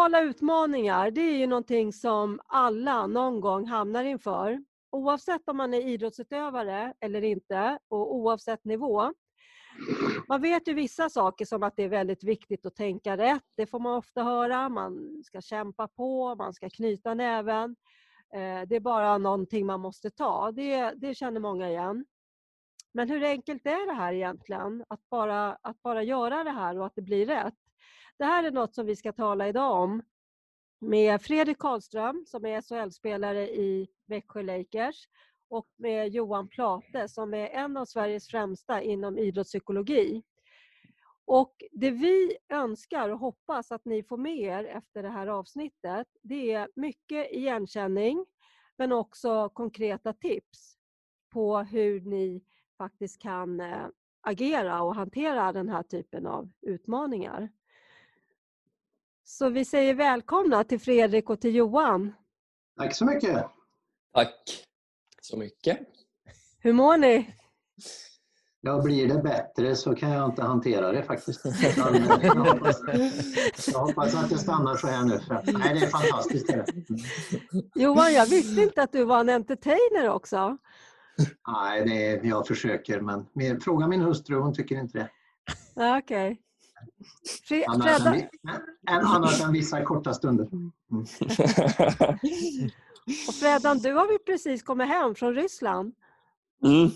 Mentala utmaningar, det är ju någonting som alla någon gång hamnar inför. Oavsett om man är idrottsutövare eller inte och oavsett nivå. Man vet ju vissa saker som att det är väldigt viktigt att tänka rätt. Det får man ofta höra. Man ska kämpa på, man ska knyta näven. Eh, det är bara någonting man måste ta. Det, det känner många igen. Men hur enkelt är det här egentligen? Att bara, att bara göra det här och att det blir rätt? Det här är något som vi ska tala idag om med Fredrik Karlström som är SHL-spelare i Växjö Lakers och med Johan Plate som är en av Sveriges främsta inom idrottspsykologi. Och det vi önskar och hoppas att ni får med er efter det här avsnittet, det är mycket igenkänning men också konkreta tips på hur ni faktiskt kan eh, agera och hantera den här typen av utmaningar. Så vi säger välkomna till Fredrik och till Johan. Tack så mycket. Tack så mycket. Hur mår ni? Ja, blir det bättre så kan jag inte hantera det faktiskt. Jag hoppas, jag hoppas att det stannar så här nu. Nej, det är fantastiskt. Det. Johan, jag visste inte att du var en entertainer också. Nej, det är, jag försöker, men fråga min hustru, hon tycker inte det. Okej. Okay. Annars, än, annars än vissa korta stunder. Mm. och Fredan, du har ju precis kommit hem från Ryssland. Mm.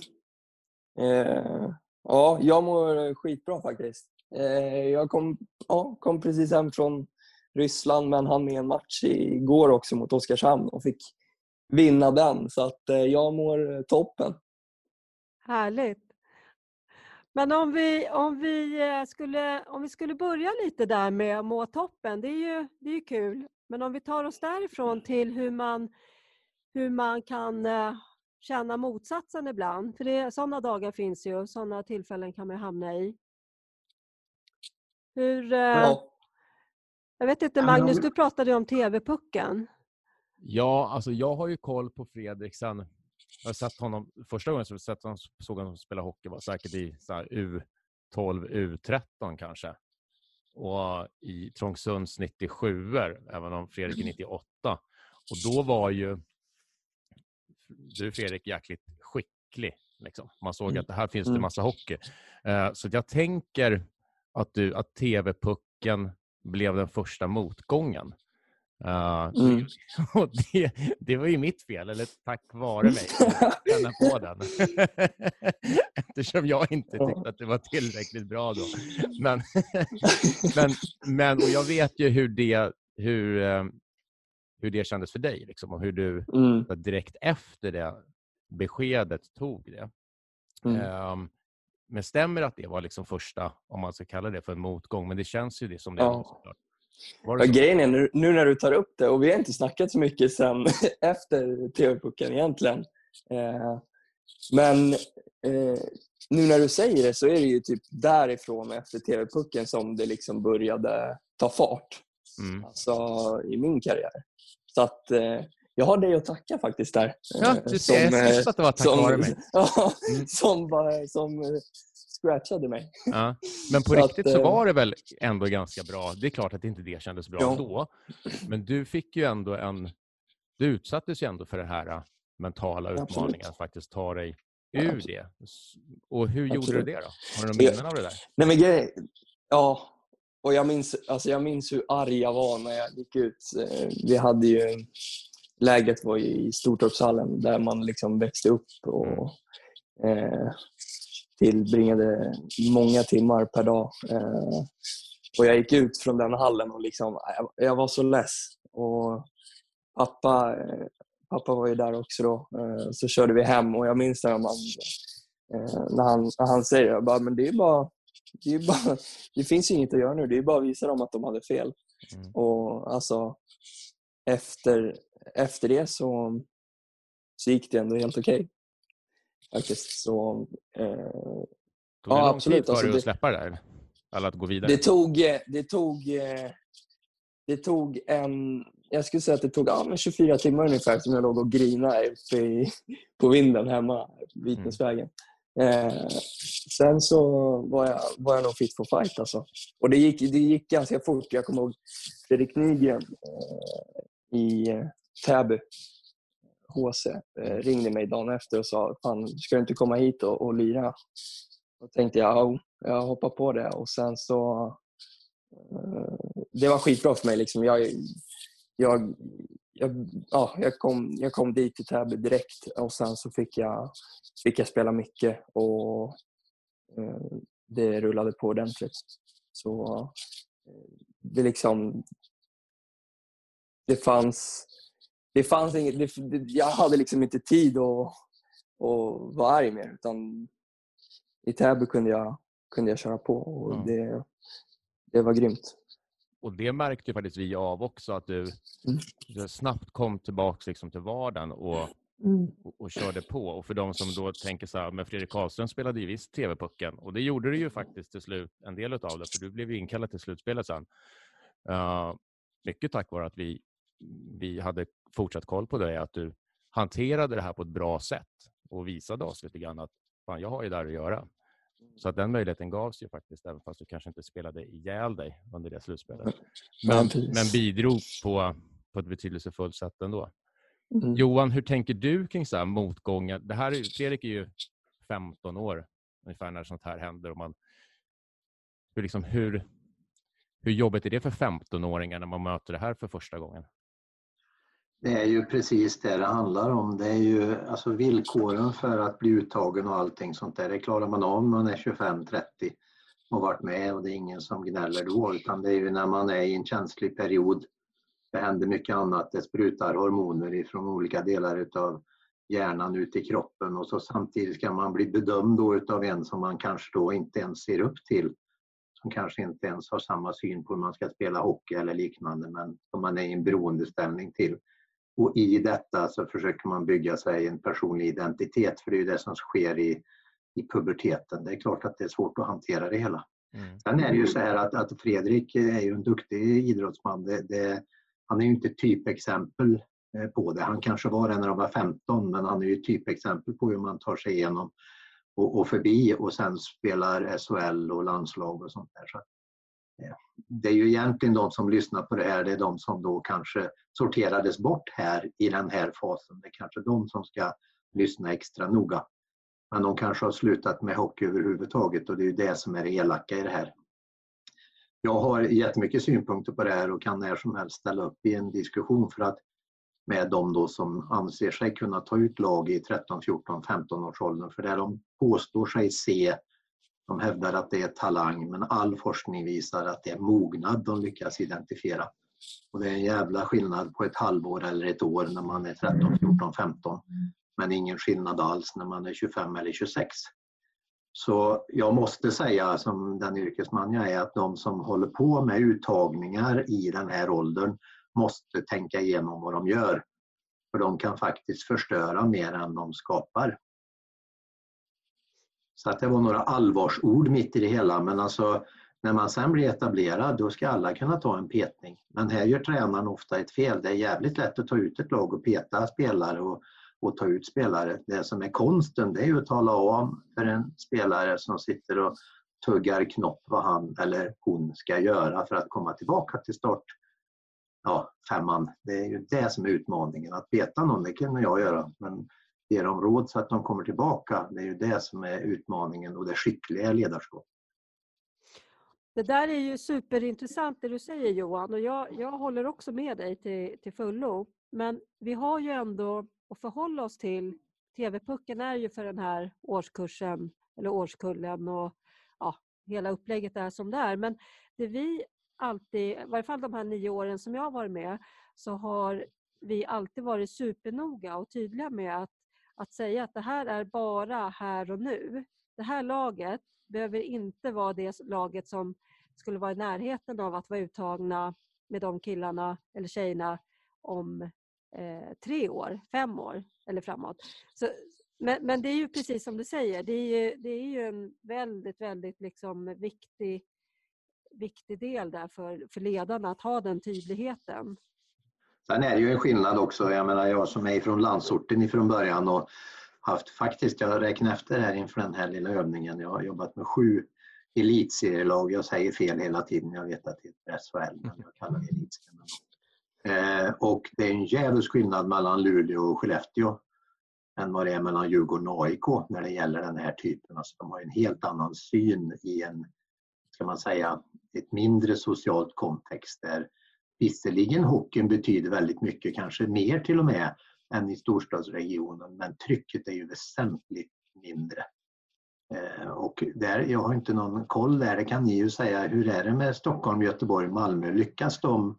Eh, ja, jag mår skitbra faktiskt. Eh, jag kom, ja, kom precis hem från Ryssland men hann med en match igår också mot Oskarshamn och fick vinna den. Så att eh, jag mår toppen. Härligt. Men om vi, om, vi eh, skulle, om vi skulle börja lite där med att må toppen, det är ju det är kul. Men om vi tar oss därifrån till hur man, hur man kan eh, känna motsatsen ibland. För det, sådana dagar finns ju, sådana tillfällen kan man hamna i. Hur... Eh, ja. Jag vet inte, Magnus, du pratade om TV-pucken. Ja, alltså jag har ju koll på Fredrik sen jag sett honom, första gången jag sett honom, såg honom spela hockey var säkert i U12, U13 kanske. Och i Trångsunds 97 även om Fredrik är 98. Och då var ju du Fredrik jäkligt skicklig. Liksom. Man såg mm. att det här finns det mm. massa hockey. Uh, så jag tänker att, du, att TV-pucken blev den första motgången. Uh, mm. och det, det, var ju mitt fel, eller tack vare mig, känna på den. Eftersom jag inte tyckte att det var tillräckligt bra då. Men, men, men och jag vet ju hur det, hur, eh, hur det kändes för dig liksom, och hur du mm. direkt efter det beskedet tog det. Mm. Um, men stämmer att det var liksom första, om man ska kalla det för en motgång? Men det känns ju det som det. Ja. Såklart. Ja, grejen är, nu, nu, när du tar upp det, och vi har inte snackat så mycket sen efter TV-pucken egentligen. Eh, men eh, nu när du säger det så är det ju typ därifrån efter TV-pucken som det liksom började ta fart. Mm. Alltså i min karriär. Så att eh, jag har dig att tacka faktiskt där. Ja, du ser. Som, jag visste att det var tack vare mig. mm. som, som scratchade mig. Ja. Men på så riktigt att, så var det väl ändå ganska bra. Det är klart att inte det kändes bra ja. då. Men du fick ju ändå en... Du utsattes ju ändå för den här äh, mentala utmaningen att faktiskt ta dig ur det. Och hur Absolut. gjorde du det då? Har du några minnen av det där? Nej, men grej, ja, och jag minns, alltså jag minns hur arg jag var när jag gick ut. Eh, vi hade ju... Lägret var i Stortorpshallen där man liksom växte upp. Och, mm. eh, tillbringade många timmar per dag. Eh, och jag gick ut från den hallen och liksom, jag, var så less. Och pappa, eh, pappa var ju där också då. Eh, så körde vi hem och jag minns när, eh, när, han, när han säger jag bara, men det är bara det, är bara, det finns inget att göra nu. Det är bara att visa dem att de hade fel. Mm. Och alltså, efter, efter det så, så gick det ändå helt okej. Faktiskt. Så, eh, Tog det ja, lång absolut. tid för alltså, dig att släppa det där? Eller att gå vidare? Det tog, eh, det tog, eh, det tog en... Jag skulle säga att det tog ja, 24 timmar ungefär som jag låg och grinade uppe i, på vinden hemma, Vitnäsvägen. Mm. Eh, sen så var jag, var jag nog fit for fight alltså. Och det gick, det gick ganska fort. Jag kommer ihåg Fredrik Nygren eh, i eh, Täby, HC, eh, ringde mig dagen efter och sa Fan, ska du inte komma hit och, och lira? Då tänkte jag, jag hoppar på det. Och sen så... Eh, det var skitbra för mig. Liksom. Jag, jag, jag, ja, jag, kom, jag kom dit till Täby direkt och sen så fick jag, fick jag spela mycket och eh, det rullade på ordentligt. Så eh, det liksom... Det fanns... Det fanns inget, det, jag hade liksom inte tid att, att vara arg mer utan i Täby kunde jag, kunde jag köra på och mm. det, det var grymt. Och det märkte faktiskt vi av också, att du, mm. du snabbt kom tillbaka liksom till vardagen och, mm. och, och, körde på. Och för de som då tänker så här, men Fredrik Karlström spelade ju visst TV-pucken och det gjorde du ju faktiskt till slut, en del av det, för du blev inkallad till slutspelet sen. Uh, mycket tack vare att vi, vi hade fortsatt koll på dig, att du hanterade det här på ett bra sätt och visade oss lite grann att fan, jag har ju där att göra. Så att den möjligheten gavs ju faktiskt, även fast du kanske inte spelade ihjäl dig under det slutspelet. Men, men bidrog på, på ett betydelsefullt sätt ändå. Mm. Johan, hur tänker du kring så här motgångar? Det här är, Fredrik är ju 15 år ungefär när sånt här händer. Och man, hur, liksom, hur, hur jobbigt är det för 15-åringar när man möter det här för första gången? Det är ju precis det det handlar om. Det är ju alltså villkoren för att bli uttagen och allting sånt där. Det klarar man av när man är 25-30 och varit med och det är ingen som gnäller då utan det är ju när man är i en känslig period. Det händer mycket annat. Det sprutar hormoner ifrån olika delar utav hjärnan ut i kroppen och så samtidigt ska man bli bedömd då utav en som man kanske då inte ens ser upp till. Som kanske inte ens har samma syn på hur man ska spela hockey eller liknande men som man är i en beroendeställning till. Och i detta så försöker man bygga sig en personlig identitet för det är ju det som sker i, i puberteten. Det är klart att det är svårt att hantera det hela. Mm. Sen är det ju så här att, att Fredrik är ju en duktig idrottsman. Det, det, han är ju inte typexempel eh, på det. Han kanske var det när han var 15 men han är ju typexempel på hur man tar sig igenom och, och förbi och sen spelar SHL och landslag och sånt där. Så det är ju egentligen de som lyssnar på det här, det är de som då kanske sorterades bort här i den här fasen. Det är kanske de som ska lyssna extra noga. Men de kanske har slutat med hockey överhuvudtaget och det är ju det som är det elaka i det här. Jag har jättemycket synpunkter på det här och kan när som helst ställa upp i en diskussion för att med de då som anser sig kunna ta ut lag i 13, 14, 15 års åldern. För det de påstår sig se de hävdar att det är talang men all forskning visar att det är mognad de lyckas identifiera. Och det är en jävla skillnad på ett halvår eller ett år när man är 13, 14, 15. Men ingen skillnad alls när man är 25 eller 26. Så jag måste säga som den yrkesman jag är att de som håller på med uttagningar i den här åldern måste tänka igenom vad de gör. För de kan faktiskt förstöra mer än de skapar. Så att det var några allvarsord mitt i det hela men alltså när man sen blir etablerad då ska alla kunna ta en petning. Men här gör tränaren ofta ett fel. Det är jävligt lätt att ta ut ett lag och peta spelare och, och ta ut spelare. Det som är konsten det är ju att tala om för en spelare som sitter och tuggar knopp vad han eller hon ska göra för att komma tillbaka till start ja, femman. Det är ju det som är utmaningen. Att peta någon, det kunde jag göra. Men ge dem råd så att de kommer tillbaka. Det är ju det som är utmaningen och det skickliga ledarskapet. Det där är ju superintressant det du säger Johan och jag, jag håller också med dig till, till fullo. Men vi har ju ändå att förhålla oss till TV-pucken är ju för den här årskursen eller årskullen och ja, hela upplägget är som det är. Men det vi alltid, i varje fall de här nio åren som jag har varit med, så har vi alltid varit supernoga och tydliga med att, att säga att det här är bara här och nu. Det här laget behöver inte vara det laget som skulle vara i närheten av att vara uttagna med de killarna eller tjejerna om eh, tre år, fem år eller framåt. Så, men, men det är ju precis som du säger, det är ju, det är ju en väldigt, väldigt liksom viktig, viktig del där för, för ledarna att ha den tydligheten. Sen är det ju en skillnad också. Jag menar jag som är från landsorten ifrån början och haft faktiskt, jag räknade efter här inför den här lilla övningen, jag har jobbat med sju elitserielag. Jag säger fel hela tiden, jag vet att det heter SHL, men jag kallar det elitserien. Eh, och det är en jävla skillnad mellan Luleå och Skellefteå än vad det är mellan Djurgården och AIK när det gäller den här typen. Alltså de har en helt annan syn i en, ska man säga, ett mindre socialt kontext där visserligen hockeyn betyder väldigt mycket, kanske mer till och med än i storstadsregionen, men trycket är ju väsentligt mindre. Eh, och där, jag har inte någon koll där, det kan ni ju säga. Hur är det med Stockholm, Göteborg, Malmö? Lyckas de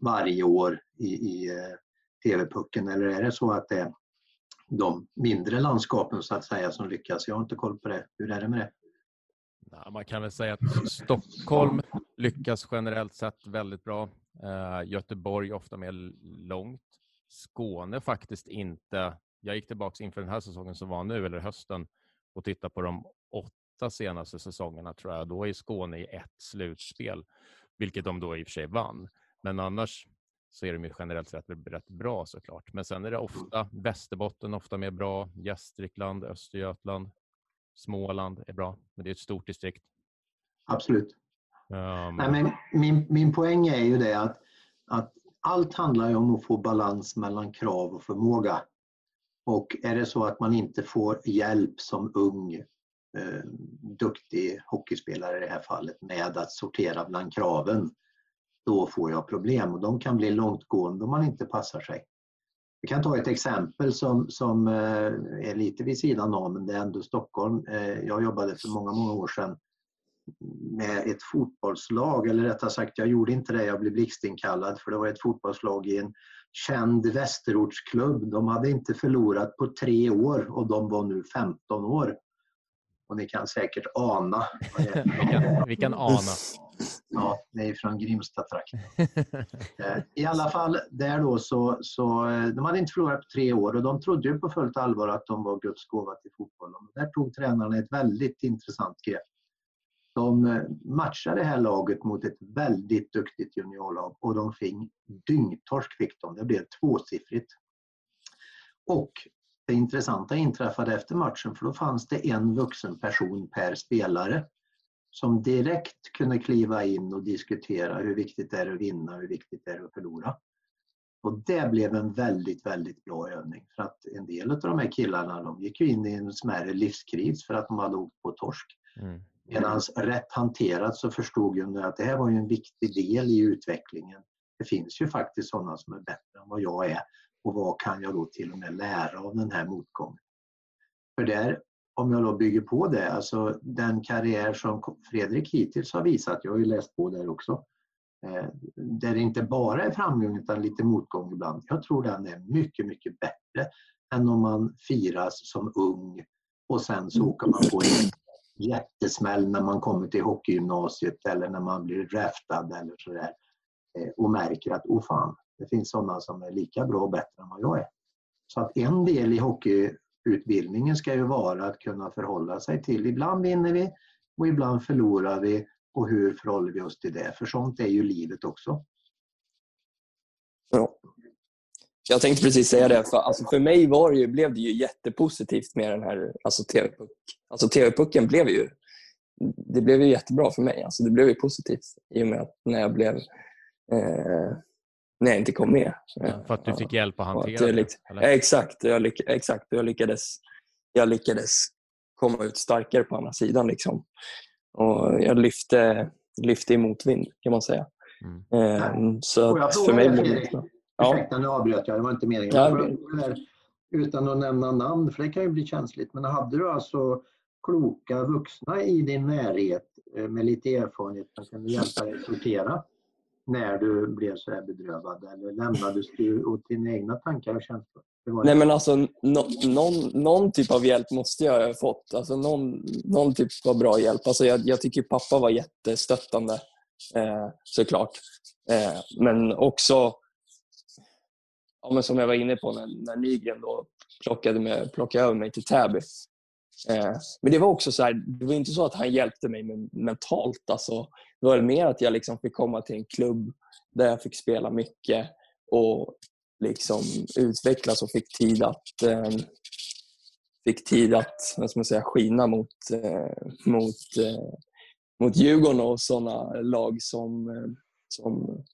varje år i, i eh, TV-pucken eller är det så att det är de mindre landskapen så att säga som lyckas? Jag har inte koll på det. Hur är det med det? man kan väl säga att Stockholm lyckas generellt sett väldigt bra. Uh, Göteborg ofta mer långt. Skåne faktiskt inte. Jag gick tillbaka inför den här säsongen som var nu, eller hösten, och tittade på de åtta senaste säsongerna tror jag. Då är Skåne i ett slutspel, vilket de då i och för sig vann. Men annars så är de ju generellt sett rätt bra såklart. Men sen är det ofta Västerbotten, ofta mer bra. Gästrikland, Östergötland, Småland är bra, men det är ett stort distrikt. Absolut. Um... Nej, men min, min poäng är ju det att, att allt handlar ju om att få balans mellan krav och förmåga. Och är det så att man inte får hjälp som ung, eh, duktig hockeyspelare i det här fallet med att sortera bland kraven, då får jag problem och de kan bli långtgående om man inte passar sig. Vi kan ta ett exempel som, som eh, är lite vid sidan av, men det är ändå Stockholm. Eh, jag jobbade för många, många år sedan med ett fotbollslag, eller rättare sagt, jag gjorde inte det, jag blev blixtinkallad för det var ett fotbollslag i en känd västerortsklubb. De hade inte förlorat på tre år och de var nu 15 år. Och ni kan säkert ana. vi, kan, ana. Ja, det är från Grimsta-trakten. Eh, I alla fall, där då så, så, eh, de hade inte förlorat på tre år och de trodde ju på fullt allvar att de var Guds gåva till fotbollen. Där tog tränarna ett väldigt intressant grepp. De eh, matchade det här laget mot ett väldigt duktigt juniorlag och de fick dyngtorsk fick de. Det blev tvåsiffrigt. Och det intressanta inträffade efter matchen för då fanns det en vuxen person per spelare som direkt kunde kliva in och diskutera hur viktigt det är att vinna, hur viktigt det är att förlora. Och det blev en väldigt, väldigt bra övning för att en del av de här killarna de gick ju in i en smärre livskris för att de hade åkt på torsk. Mm. Medan rätt hanterat så förstod de att det här var en viktig del i utvecklingen. Det finns ju faktiskt sådana som är bättre än vad jag är och vad kan jag då till och med lära av den här motgången? För där, om jag då bygger på det, alltså den karriär som Fredrik hittills har visat, jag har ju läst på där också, eh, där det inte bara är framgång utan lite motgång ibland. Jag tror den är mycket, mycket bättre än om man firas som ung och sen så åker man på en jättesmäll när man kommer till hockeygymnasiet eller när man blir draftad eller sådär eh, och märker att oh fan, det finns sådana som är lika bra och bättre än vad jag är. Så att en del i hockeyutbildningen ska ju vara att kunna förhålla sig till, ibland vinner vi och ibland förlorar vi och hur förhåller vi oss till det? För sånt är ju livet också. Ja. Jag tänkte precis säga det, för, alltså för mig var det ju, blev det ju jättepositivt med den här alltså TV-puck. Alltså TV-pucken blev ju, det blev ju jättebra för mig. Alltså det blev ju positivt i och med att när jag blev eh, när jag inte kom med. Ja, för att du fick hjälp att hantera det? Lyck, exakt, jag lyck, exakt. Jag lyckades, jag lyckades komma ut starkare på andra sidan. Liksom. Och jag lyfte, lyfte i motvind kan man säga. Mm. Eh, så att för mig blev det Ja. Ursäkta, nu avbröt jag. Det var inte meningen. Ja. Utan att nämna namn, för det kan ju bli känsligt. Men hade du alltså kloka vuxna i din närhet eh, med lite erfarenhet som kan hjälpa dig sortera när du blev så här bedrövad? Eller lämnades du åt dina egna tankar och känslor? Nej men alltså no, någon, någon typ av hjälp måste jag ha fått. Alltså någon, någon typ av bra hjälp. Alltså jag, jag tycker pappa var jättestöttande eh, såklart. Eh, men också, ja, men som jag var inne på när, när Nygren då plockade, med, plockade över mig till Täby. Eh, men det var också så här, det var inte så att han hjälpte mig mentalt. Alltså, det var mer att jag liksom fick komma till en klubb där jag fick spela mycket och liksom utvecklas och fick tid att eh, fick tid att vad ska man säga, skina mot, eh, mot, eh, mot Djurgården och sådana lag som, eh, som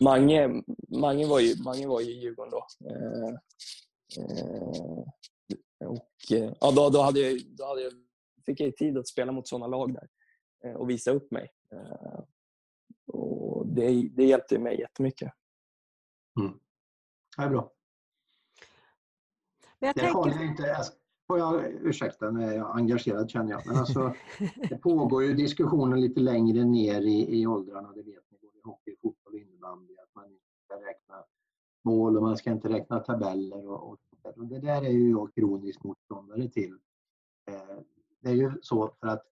Mange, Mange, var ju, Mange var ju i Djurgården då. Eh, eh, och, eh, ja, då, då, hade jag, då hade jag, fick jag tid att spela mot sådana lag där och visa upp mig. Och det, det hjälpte mig jättemycket. Mm. Det är bra. Men jag det tänker... har jag inte, alltså, får jag, ursäkta, nu är jag engagerad känner jag. Men alltså, det pågår ju diskussioner lite längre ner i, i åldrarna, det vet hockey, fotboll och innebandy, att man inte ska räkna mål och man ska inte räkna tabeller. Och, och, och det där är ju jag kroniskt motståndare till. Eh, det är ju så för att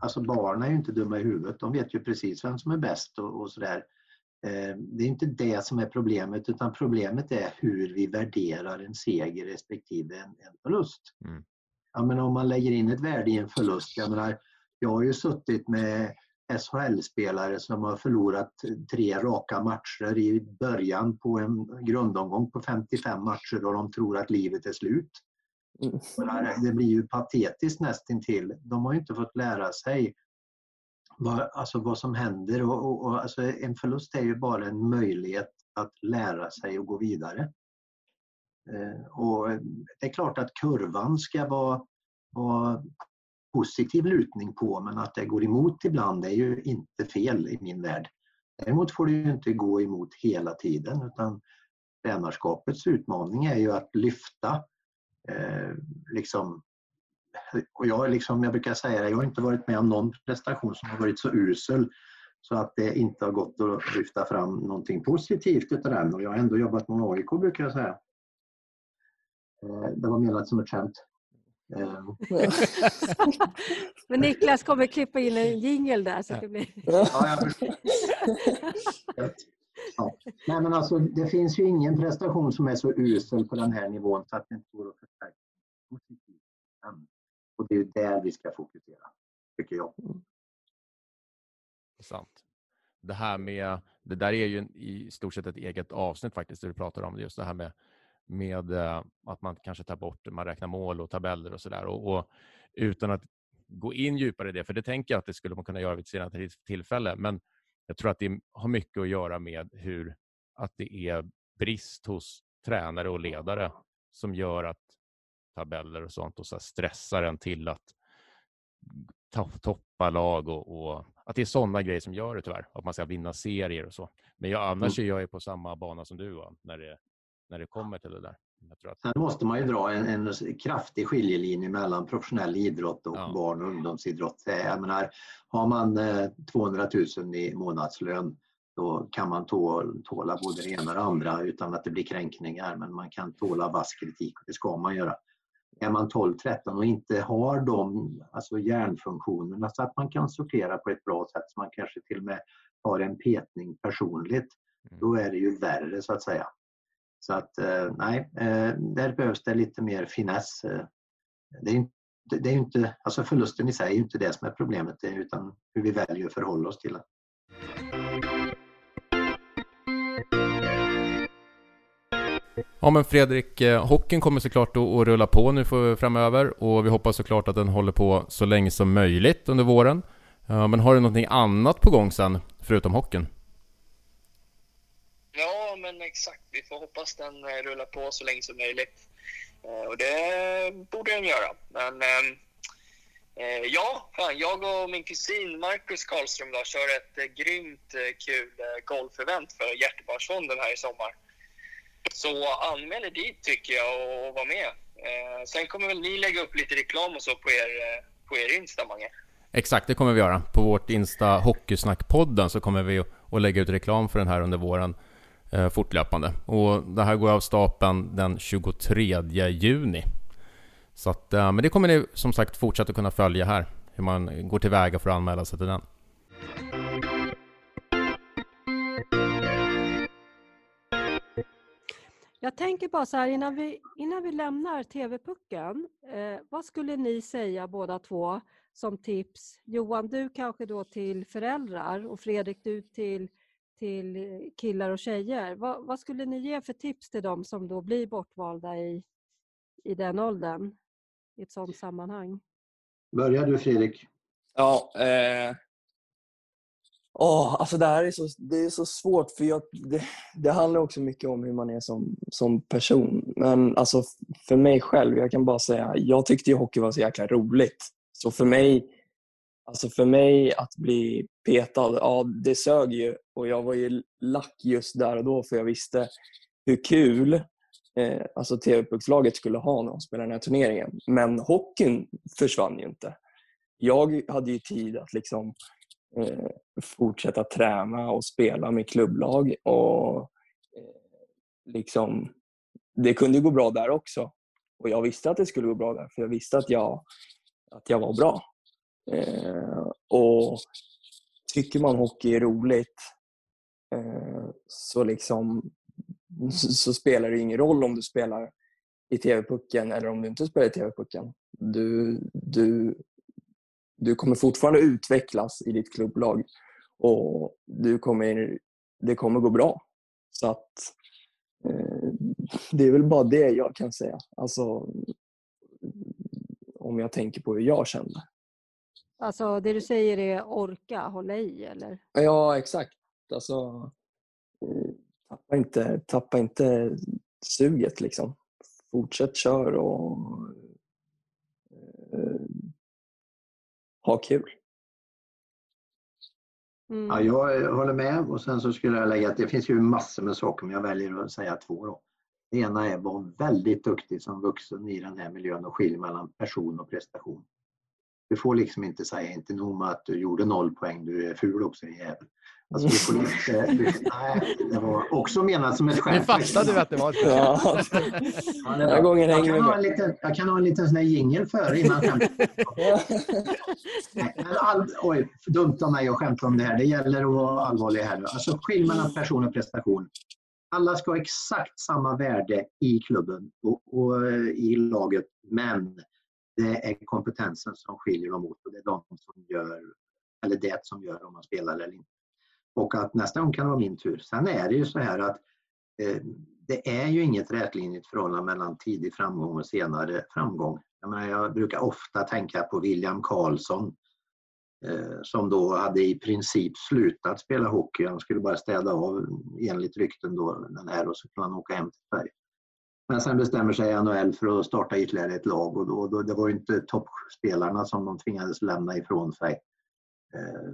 alltså barn är ju inte dumma i huvudet. De vet ju precis vem som är bäst och, och sådär. Eh, det är inte det som är problemet utan problemet är hur vi värderar en seger respektive en, en förlust. Mm. Ja, men om man lägger in ett värde i en förlust, jag menar, jag har ju suttit med SHL-spelare som har förlorat tre raka matcher i början på en grundomgång på 55 matcher och de tror att livet är slut. Mm. Det blir ju patetiskt nästintill. De har ju inte fått lära sig vad, alltså vad som händer. Och, och, och alltså en förlust är ju bara en möjlighet att lära sig och gå vidare. Eh, och det är klart att kurvan ska vara, vara positiv lutning på men att det går emot ibland är ju inte fel i min värld. Däremot får det ju inte gå emot hela tiden utan tränarskapets utmaning är ju att lyfta eh, liksom och jag, liksom, jag brukar säga det, jag har inte varit med om någon prestation som har varit så usel så att det inte har gått att lyfta fram någonting positivt utav den. Och jag har ändå jobbat med AIK brukar jag säga. Eh, det var menat som ett skämt. Men Niklas kommer klippa in en jingel där så det blir... ja, ja. Nej, men alltså, det finns ju ingen prestation som är så usel på den här nivån så att det inte går att förstärka positivt. Och det är där vi ska fokusera, tycker jag. Mm. Sant. Det här med, det där är ju i stort sett ett eget avsnitt faktiskt, där du pratar om det, just det här med, med eh, att man kanske tar bort, man räknar mål och tabeller och sådär. Och, och, utan att gå in djupare i det, för det tänker jag att det skulle man kunna göra vid ett senare tillfälle, men jag tror att det har mycket att göra med hur att det är brist hos tränare och ledare som gör att tabeller och sånt och så stressar en till att toppa lag och, och, att det är sådana grejer som gör det tyvärr. Att man ska vinna serier och så. Men jag, annars mm. är jag på samma bana som du va? när det, när det kommer till det där. Att... Sen måste man ju dra en, en kraftig skiljelinje mellan professionell idrott och ja. barn och ungdomsidrott. Jag menar, har man 200 eh, 000 i månadslön då kan man tåla både det ena och det andra utan att det blir kränkningar. Men man kan tåla vass kritik och det ska man göra är man 12-13 och inte har de alltså hjärnfunktionerna så att man kan sortera på ett bra sätt, så man kanske till och med har en petning personligt, mm. då är det ju värre så att säga. Så att eh, nej, eh, där behövs det lite mer finess. Eh. Det är inte, det är inte, alltså förlusten i sig är ju inte det som är problemet, eh, utan hur vi väljer att förhålla oss till den. Ja men Fredrik, eh, hockeyn kommer såklart att rulla på nu framöver och vi hoppas såklart att den håller på så länge som möjligt under våren. Men har du någonting annat på gång sen, förutom hockeyn? Ja, men exakt. Vi får hoppas den eh, rullar på så länge som möjligt. Eh, och det borde den göra. Men ehm, eh, ja, jag och min kusin Marcus Karlström då, kör ett grymt kul golfevent för Hjärtebarnsfonden här i sommar. Så anmäl er dit tycker jag och var med. Sen kommer väl ni lägga upp lite reklam och så på er, på er Insta, Mange? Exakt, det kommer vi göra. På vårt Insta Hockeysnackpodden så kommer vi att lägga ut reklam för den här under våren Eh, fortlöpande. Och det här går av stapeln den 23 juni. Så att, eh, men det kommer ni som sagt fortsätta kunna följa här, hur man går tillväga för att anmäla sig till den. Jag tänker bara så här innan vi, innan vi lämnar TV-pucken. Eh, vad skulle ni säga båda två som tips? Johan, du kanske då till föräldrar och Fredrik, du till, till killar och tjejer. Vad, vad skulle ni ge för tips till dem som då blir bortvalda i, i den åldern? I ett sådant sammanhang. Börjar du Fredrik? Ja, eh, Oh, alltså det här är så, det är så svårt för jag, det, det, handlar också mycket om hur man är som, som person. Men alltså för mig själv, jag kan bara säga, jag tyckte ju hockey var så jäkla roligt. Så för mig, alltså för mig att bli petad, ja det sög ju. Och jag var ju lack just där och då för jag visste hur kul eh, alltså TV-puckslaget skulle ha när de spelade den här turneringen. Men hockeyn försvann ju inte. Jag hade ju tid att liksom eh, fortsätta träna och spela med klubblag. Och eh, liksom, Det kunde gå bra där också. Och jag visste att det skulle gå bra där, för jag visste att jag, att jag var bra. Eh, och Tycker man hockey är roligt eh, så, liksom, så, spelar det ingen roll om du spelar i TV-pucken eller om du inte spelar i TV-pucken. Du, du du kommer fortfarande utvecklas i ditt klubblag och du kommer, det kommer gå bra. Så att eh, det är väl bara det jag kan säga. Alltså, om jag tänker på hur jag kände. Alltså det du säger är orka, hålla i eller? Ja, exakt. Alltså, eh, tappa, inte, tappa inte suget liksom. Fortsätt kör och eh, ha kul. Mm. Ja, jag håller med och sen så skulle jag lägga att det finns ju massor med saker men jag väljer att säga två. Då. Det ena är att vara väldigt duktig som vuxen i den här miljön och skilja mellan person och prestation. Du får liksom inte säga inte nog med att du gjorde noll poäng, du är ful också jävel. Alltså, du får inte, du, nej, det var också menat som ett skämt. Nu fattade du att det var ett skämt. Ja. Den här gången hänger jag, kan ha en liten, jag kan ha en liten sån här jingel före innan skämtet. All, oj, dumt av mig att skämta om det här. Det gäller att vara allvarlig här nu. Alltså skilj mellan person och prestation. Alla ska ha exakt samma värde i klubben och, och i laget, men det är kompetensen som skiljer dem åt och det är de som gör, eller det som gör om man spelar eller inte. Och att nästa gång kan det vara min tur. Sen är det ju så här att eh, det är ju inget rätlinjigt förhållande mellan tidig framgång och senare framgång. Jag, menar, jag brukar ofta tänka på William Karlsson eh, som då hade i princip slutat spela hockey. Han skulle bara städa av enligt rykten då den här och så kunde han åka hem till Sverige. Men sen bestämmer sig NHL för att starta ytterligare ett lag och då, då, det var ju inte toppspelarna som de tvingades lämna ifrån sig. Eh,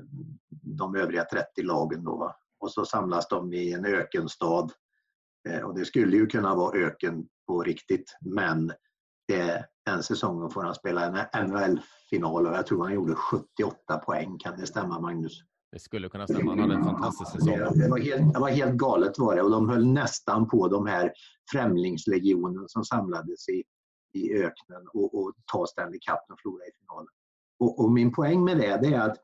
de övriga 30 lagen då. va. Och så samlas de i en ökenstad. Eh, och det skulle ju kunna vara öken på riktigt men det, den säsongen får han spela en NHL-final och jag tror han gjorde 78 poäng. Kan det stämma Magnus? Det skulle kunna stämma. Han hade en fantastisk säsong. Det, var helt, det var helt galet var det och de höll nästan på de här främlingslegionen som samlades i, i öknen och, och ta Stanley Cup och förlora i finalen. Och, och, min poäng med det, det är att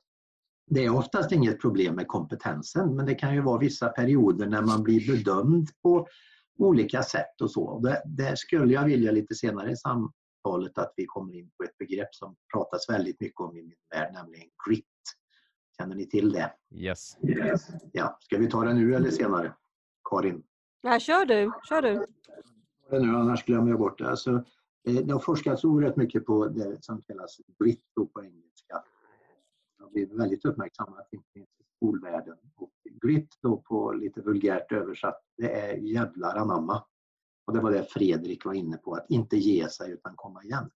det är oftast inget problem med kompetensen men det kan ju vara vissa perioder när man blir bedömd på olika sätt och så. Det, det skulle jag vilja lite senare i samtalet att vi kommer in på ett begrepp som pratas väldigt mycket om i min värld, nämligen grit. Känner ni till det? Yes. yes. Ja. Ska vi ta det nu eller senare? Karin? Ja, kör du. Kör du. Det nu, annars glömmer jag bort det. Alltså, det har forskats oerhört mycket på det som kallas grit på engelska har blivit väldigt uppmärksammat, inte minst i skolvärlden. Och grit då på lite vulgärt översatt, det är jävlar anamma. Och det var det Fredrik var inne på, att inte ge sig utan komma igen.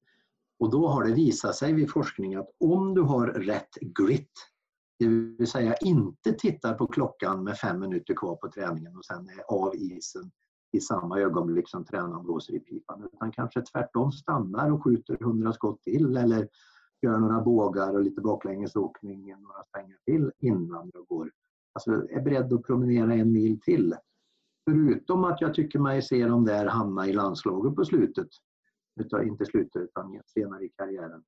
Och då har det visat sig vid forskning att om du har rätt grit, det vill säga inte tittar på klockan med fem minuter kvar på träningen och sen är av isen i samma ögonblick som tränaren blåser i pipan utan kanske tvärtom stannar och skjuter hundra skott till eller gör några bågar och lite baklängesåkning några svängar till innan jag går. Alltså är beredd att promenera en mil till. Förutom att jag tycker mig se dem där hamna i landslaget på slutet. Utan, inte slutet utan senare i karriären.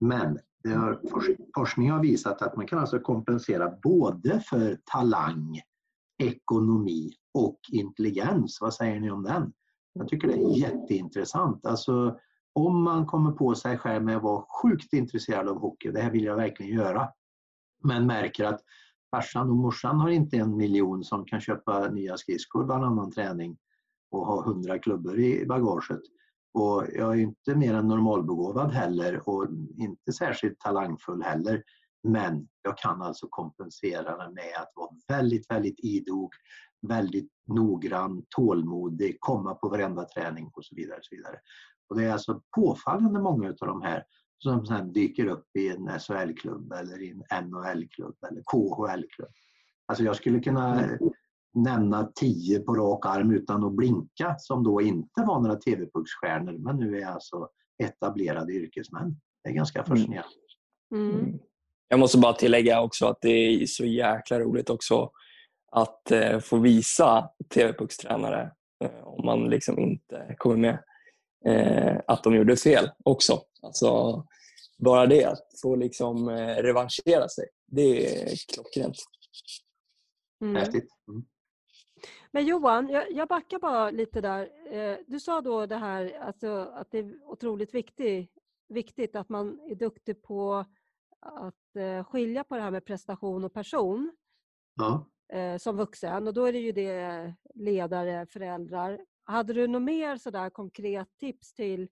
Men har, forskning har visat att man kan alltså kompensera både för talang, ekonomi och intelligens. Vad säger ni om den? Jag tycker det är jätteintressant. Alltså, om man kommer på sig själv med att vara sjukt intresserad av hockey, det här vill jag verkligen göra, men märker att farsan och morsan har inte en miljon som kan köpa nya skridskor varannan träning och ha hundra klubbor i bagaget. Och jag är inte mer än normalbegåvad heller och inte särskilt talangfull heller. Men jag kan alltså kompensera det med att vara väldigt, väldigt idog, väldigt noggrann, tålmodig, komma på varenda träning och så vidare. Och så vidare. Och det är alltså påfallande många av de här som sen dyker upp i en SHL-klubb eller i en NHL-klubb eller KHL-klubb. Alltså jag skulle kunna mm nämna tio på rak arm utan att blinka som då inte var några TV-pucksstjärnor men nu är alltså etablerade yrkesmän. Det är ganska mm. fascinerande. Mm. Mm. Jag måste bara tillägga också att det är så jäkla roligt också att eh, få visa TV-puckstränare eh, om man liksom inte kommer med eh, att de gjorde fel också. Alltså, bara det, att få liksom revanschera sig, det är klockrent. Mm. Häftigt. Mm. Men Johan, jag, jag backar bara lite där. Eh, du sa då det här alltså, att det är otroligt viktigt, viktigt att man är duktig på att eh, skilja på det här med prestation och person ja. Eh, som vuxen. Och då är det ju det ledare, föräldrar. Hade du något mer sådär konkret tips till,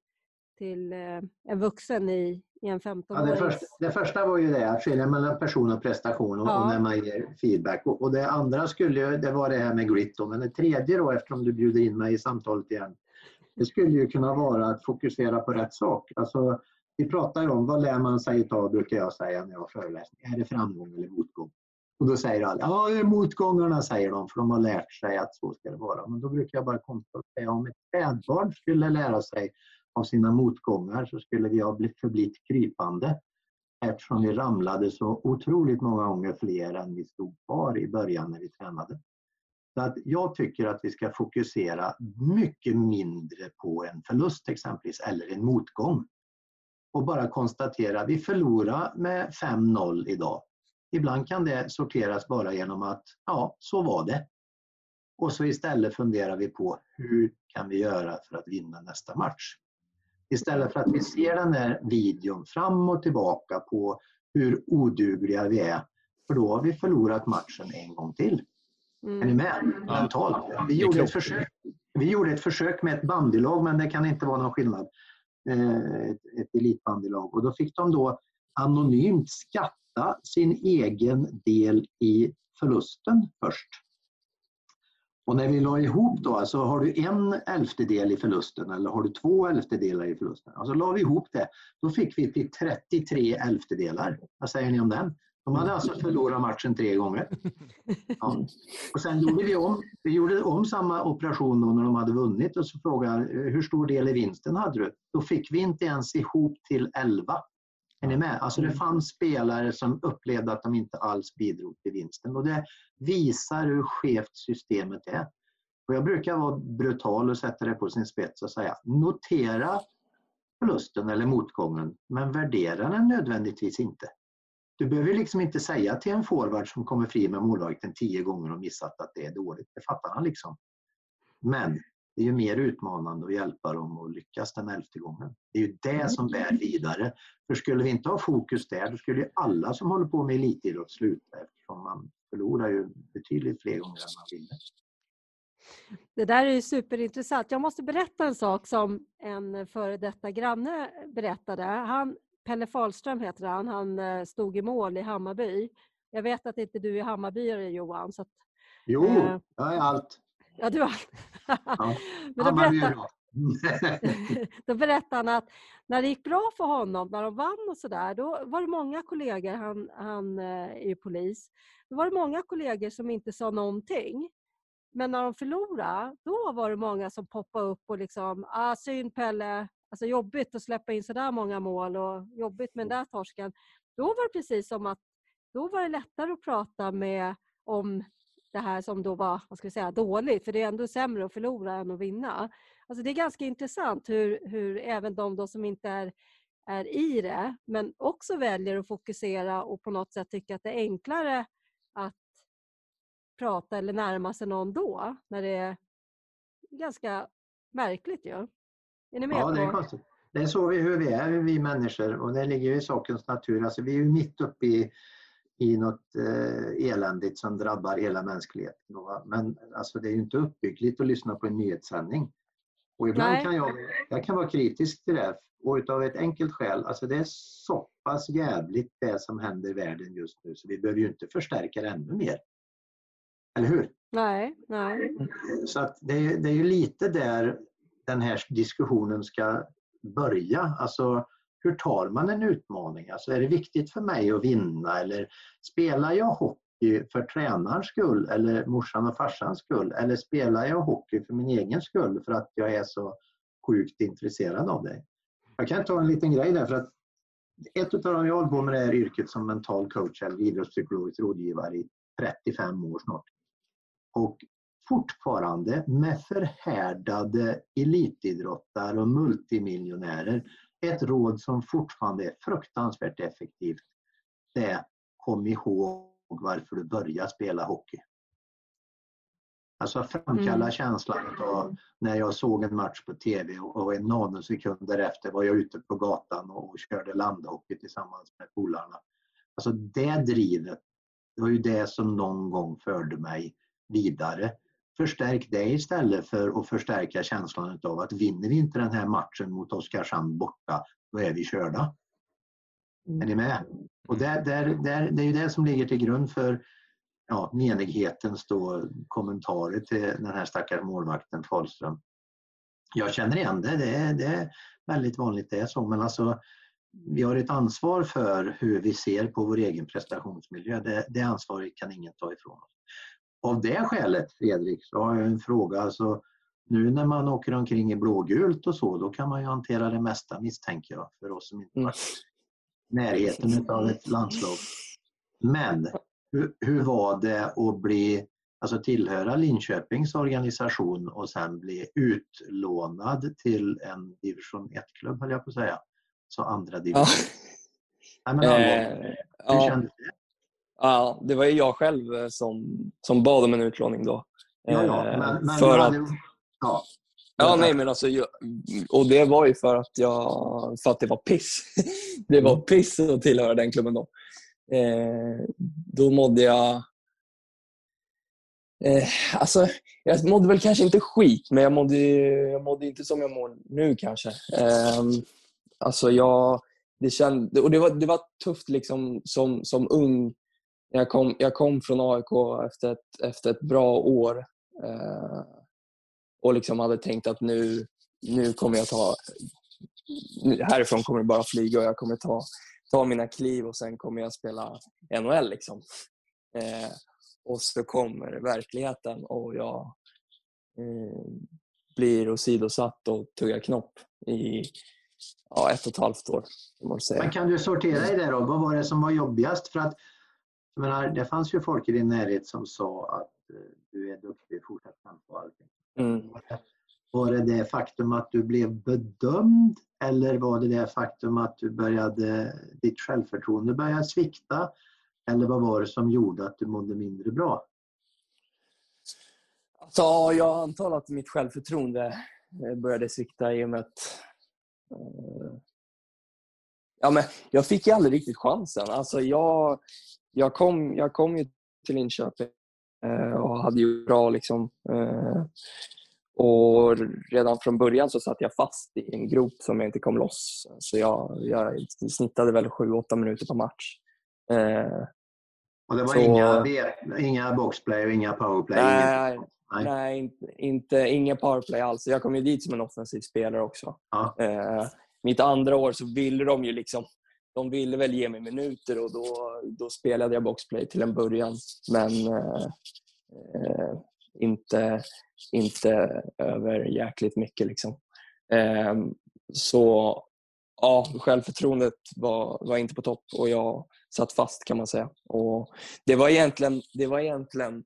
till en vuxen i, i en 15 ja, det, första, det första var ju det, att skilja mellan person och prestation och, ja. och när man ger feedback. Och, och, det andra skulle det var det här med grit. Men det tredje då, eftersom du bjuder in mig i samtalet igen, det skulle ju kunna vara att fokusera på rätt sak. Alltså, vi pratar ju om vad lär man sig av, brukar jag säga när jag har föreläsning. Är det framgång eller motgång? Och då säger alla, ja det är motgångarna säger de, för de har lärt sig att så ska det vara. Men då brukar jag bara konstatera om ett spädbarn skulle lära sig av sina motgångar så skulle vi ha förblivit krypande eftersom vi ramlade så otroligt många gånger fler än vi stod kvar i början när vi tränade. Så att jag tycker att vi ska fokusera mycket mindre på en förlust exempelvis eller en motgång. Och bara konstatera vi förlorar med 5-0 idag. Ibland kan det sorteras bara genom att ja, så var det. Och så istället funderar vi på hur kan vi göra för att vinna nästa match? Istället för att vi ser den här videon fram och tillbaka på hur odugliga vi är. För då har vi förlorat matchen en gång till. Mm. Är ni med? Mentalt. Vi gjorde, ett försök, vi gjorde ett försök med ett bandylag men det kan inte vara någon skillnad. Eh, ett, ett elitbandylag. Och då fick de då anonymt skatta sin egen del i förlusten först. Och när vi la ihop då, alltså har du en elftedel i förlusten eller har du två elftedelar i förlusten? Alltså la vi ihop det, då fick vi till 33 elftedelar. Vad säger ni om den? De hade alltså förlorat matchen tre gånger. Ja. Och sen gjorde vi om, vi gjorde om samma operation då när de hade vunnit och så frågade hur stor del i vinsten hade du? Då fick vi inte ens ihop till 11. Är ni med? Alltså det mm. fanns spelare som upplevde att de inte alls bidrog till vinsten och det visar hur skevt systemet är. Och jag brukar vara brutal och sätta det på sin spets och säga notera förlusten eller motgången men värdera den nödvändigtvis inte. Du behöver liksom inte säga till en forward som kommer fri med målvakten tio gånger och missat att det är dåligt. Det fattar han liksom. Men det är ju mer utmanande att hjälpa dem att lyckas den elfte gången. Det är ju det mm. som bär vidare. För skulle vi inte ha fokus där, då skulle ju alla som håller på med elitidrott sluta eftersom man förlorar ju betydligt fler gånger än man vinner. Det där är ju superintressant. Jag måste berätta en sak som en före detta granne berättade. Han, Pelle Fahlström heter han, han eh, stod i mål i Hammarby. Jag vet att inte du är Hammarbyare Johan. Så att, jo, eh, jag är allt. Ja, du har... Ja. Men då berättade, då berättade han att när det gick bra för honom, när de vann och sådär, då var det många kollegor, han, han eh, är ju polis, då var det många kollegor som inte sa någonting. men när de förlorade, då var det många som poppade upp och liksom, ah synd Pelle, alltså jobbigt att släppa in sådär många mål och jobbigt med den där torsken. Då var det precis som att då var det lättare att prata med om det här som då var vad ska vi säga, dåligt, för det är ändå sämre att förlora än att vinna. Alltså det är ganska intressant hur, hur även de då som inte är, är i det, men också väljer att fokusera och på något sätt tycka att det är enklare att prata eller närma sig någon då, när det är ganska märkligt ju. Är ni med Ja, på? det är konstigt. Det är så vi, hur vi är, vi människor, och det ligger i sakens natur. Alltså, vi är ju mitt uppe i, i något eh, eländigt som drabbar hela mänskligheten. Men alltså, det är ju inte uppbyggligt att lyssna på en nyhetssändning. Och ibland Nej. kan jag, jag kan vara kritisk till det, och utav ett enkelt skäl. Alltså, det är så pass jävligt det som händer i världen just nu, så vi behöver ju inte förstärka det ännu mer. Eller hur? Nej, nej. Så att det, är, det är ju lite där den här diskussionen ska börja. Alltså, hur tar man en utmaning? Alltså, är det viktigt för mig att vinna eller spelar jag hockey för tränarens skull eller morsan och farsans skull? Eller spelar jag hockey för min egen skull för att jag är så sjukt intresserad av det? Jag kan ta en liten grej där för att ett av dem jag har på med det här yrket som mental coach eller idrottspsykologisk rådgivare i 35 år snart. Och fortfarande med förhärdade elitidrottare och multimiljonärer ett råd som fortfarande är fruktansvärt effektivt. Det är kom ihåg varför du började spela hockey. Alltså framkalla Mm. känslan av när jag såg en match på TV och en nanosekund därefter var jag ute på gatan och körde landhockey tillsammans med polarna. Alltså det drivet, det var ju det som någon gång förde mig vidare. Förstärk det istället för att förstärka känslan av att vinner vi inte den här matchen mot Oskarshamn borta, då är vi körda. Är ni med? Och där, där, där, det är ju det som ligger till grund för ja, menighetens då kommentarer till den här stackars målvakten Fahlström. Jag känner igen det, det är, det är väldigt vanligt det är så, men alltså vi har ett ansvar för hur vi ser på vår egen prestationsmiljö. Det, det ansvaret kan ingen ta ifrån oss. Av det skälet, Fredrik, så har jag en fråga. Alltså, nu när man åker omkring i blågult och så, då kan man ju hantera det mesta misstänker jag, för oss som inte Mm. varit i närheten av ett landslag. Men hur, hur var det att bli, alltså tillhöra Linköpings organisation och sen bli utlånad till en division 1-klubb, höll jag på att säga. Så andra Ja. division. Nej, men Eh, hur ja, kändes det? Ja, det var ju jag själv eh, som, som bad om en utlåning då. Ja, ja, Eh, men, men för att, ja. ja, nej, men alltså, jag, och det var ju för att, jag, för att det var piss. Det var Mm. piss att tillhöra den klubben då. Eh, då mådde jag... Eh, alltså, jag mådde väl kanske inte skit, men jag mådde, jag mådde inte som jag mår nu kanske. Eh, alltså jag, det, känd, och det, var, det var tufft liksom som, som ung. Jag kom, jag kom från AIK efter ett, efter ett bra år eh, och liksom hade tänkt att nu, nu kommer jag ta... Härifrån kommer det bara flyga och jag kommer ta, ta mina kliv och sen kommer jag spela NHL. Liksom. Eh, och så kommer verkligheten och jag eh, blir åsidosatt och tuggar knopp i ja, ett och ett halvt år. Kan man säga. Men kan du sortera i det då? Vad var det som var jobbigast? För att, jag menar, det fanns ju folk i din närhet som sa att eh, du är duktig, fortsätt och allting. Mm. Var det det faktum att du blev bedömd eller var det det faktum att du började, ditt självförtroende började svikta? Eller vad var det som gjorde att du mådde mindre bra? Alltså, ja, jag antar att mitt självförtroende eh, började svikta i och med att eh, ja, men jag fick ju aldrig riktigt chansen. Alltså, jag, jag, kom, jag kom ju till Linköping eh, och hade ju bra liksom, eh, och redan från början så satt jag fast i en grop som jag inte kom loss. Så jag, jag snittade väl 7-8 minuter per match. Eh, Och det var Så- inga, inga boxplay och inga powerplay? Nej. Nej. Nej, inte, inte, inga powerplay alls. Jag kom ju dit som en offensiv spelare också. Ja. Eh, mitt andra år så ville de ju liksom de ville väl ge mig minuter och då, då spelade jag boxplay till en början. Men eh, eh Inte, inte över jäkligt mycket. Liksom. Eh, så ja, självförtroendet var, var inte på topp och jag satt fast kan man säga. Och det var egentligen, det var egentligen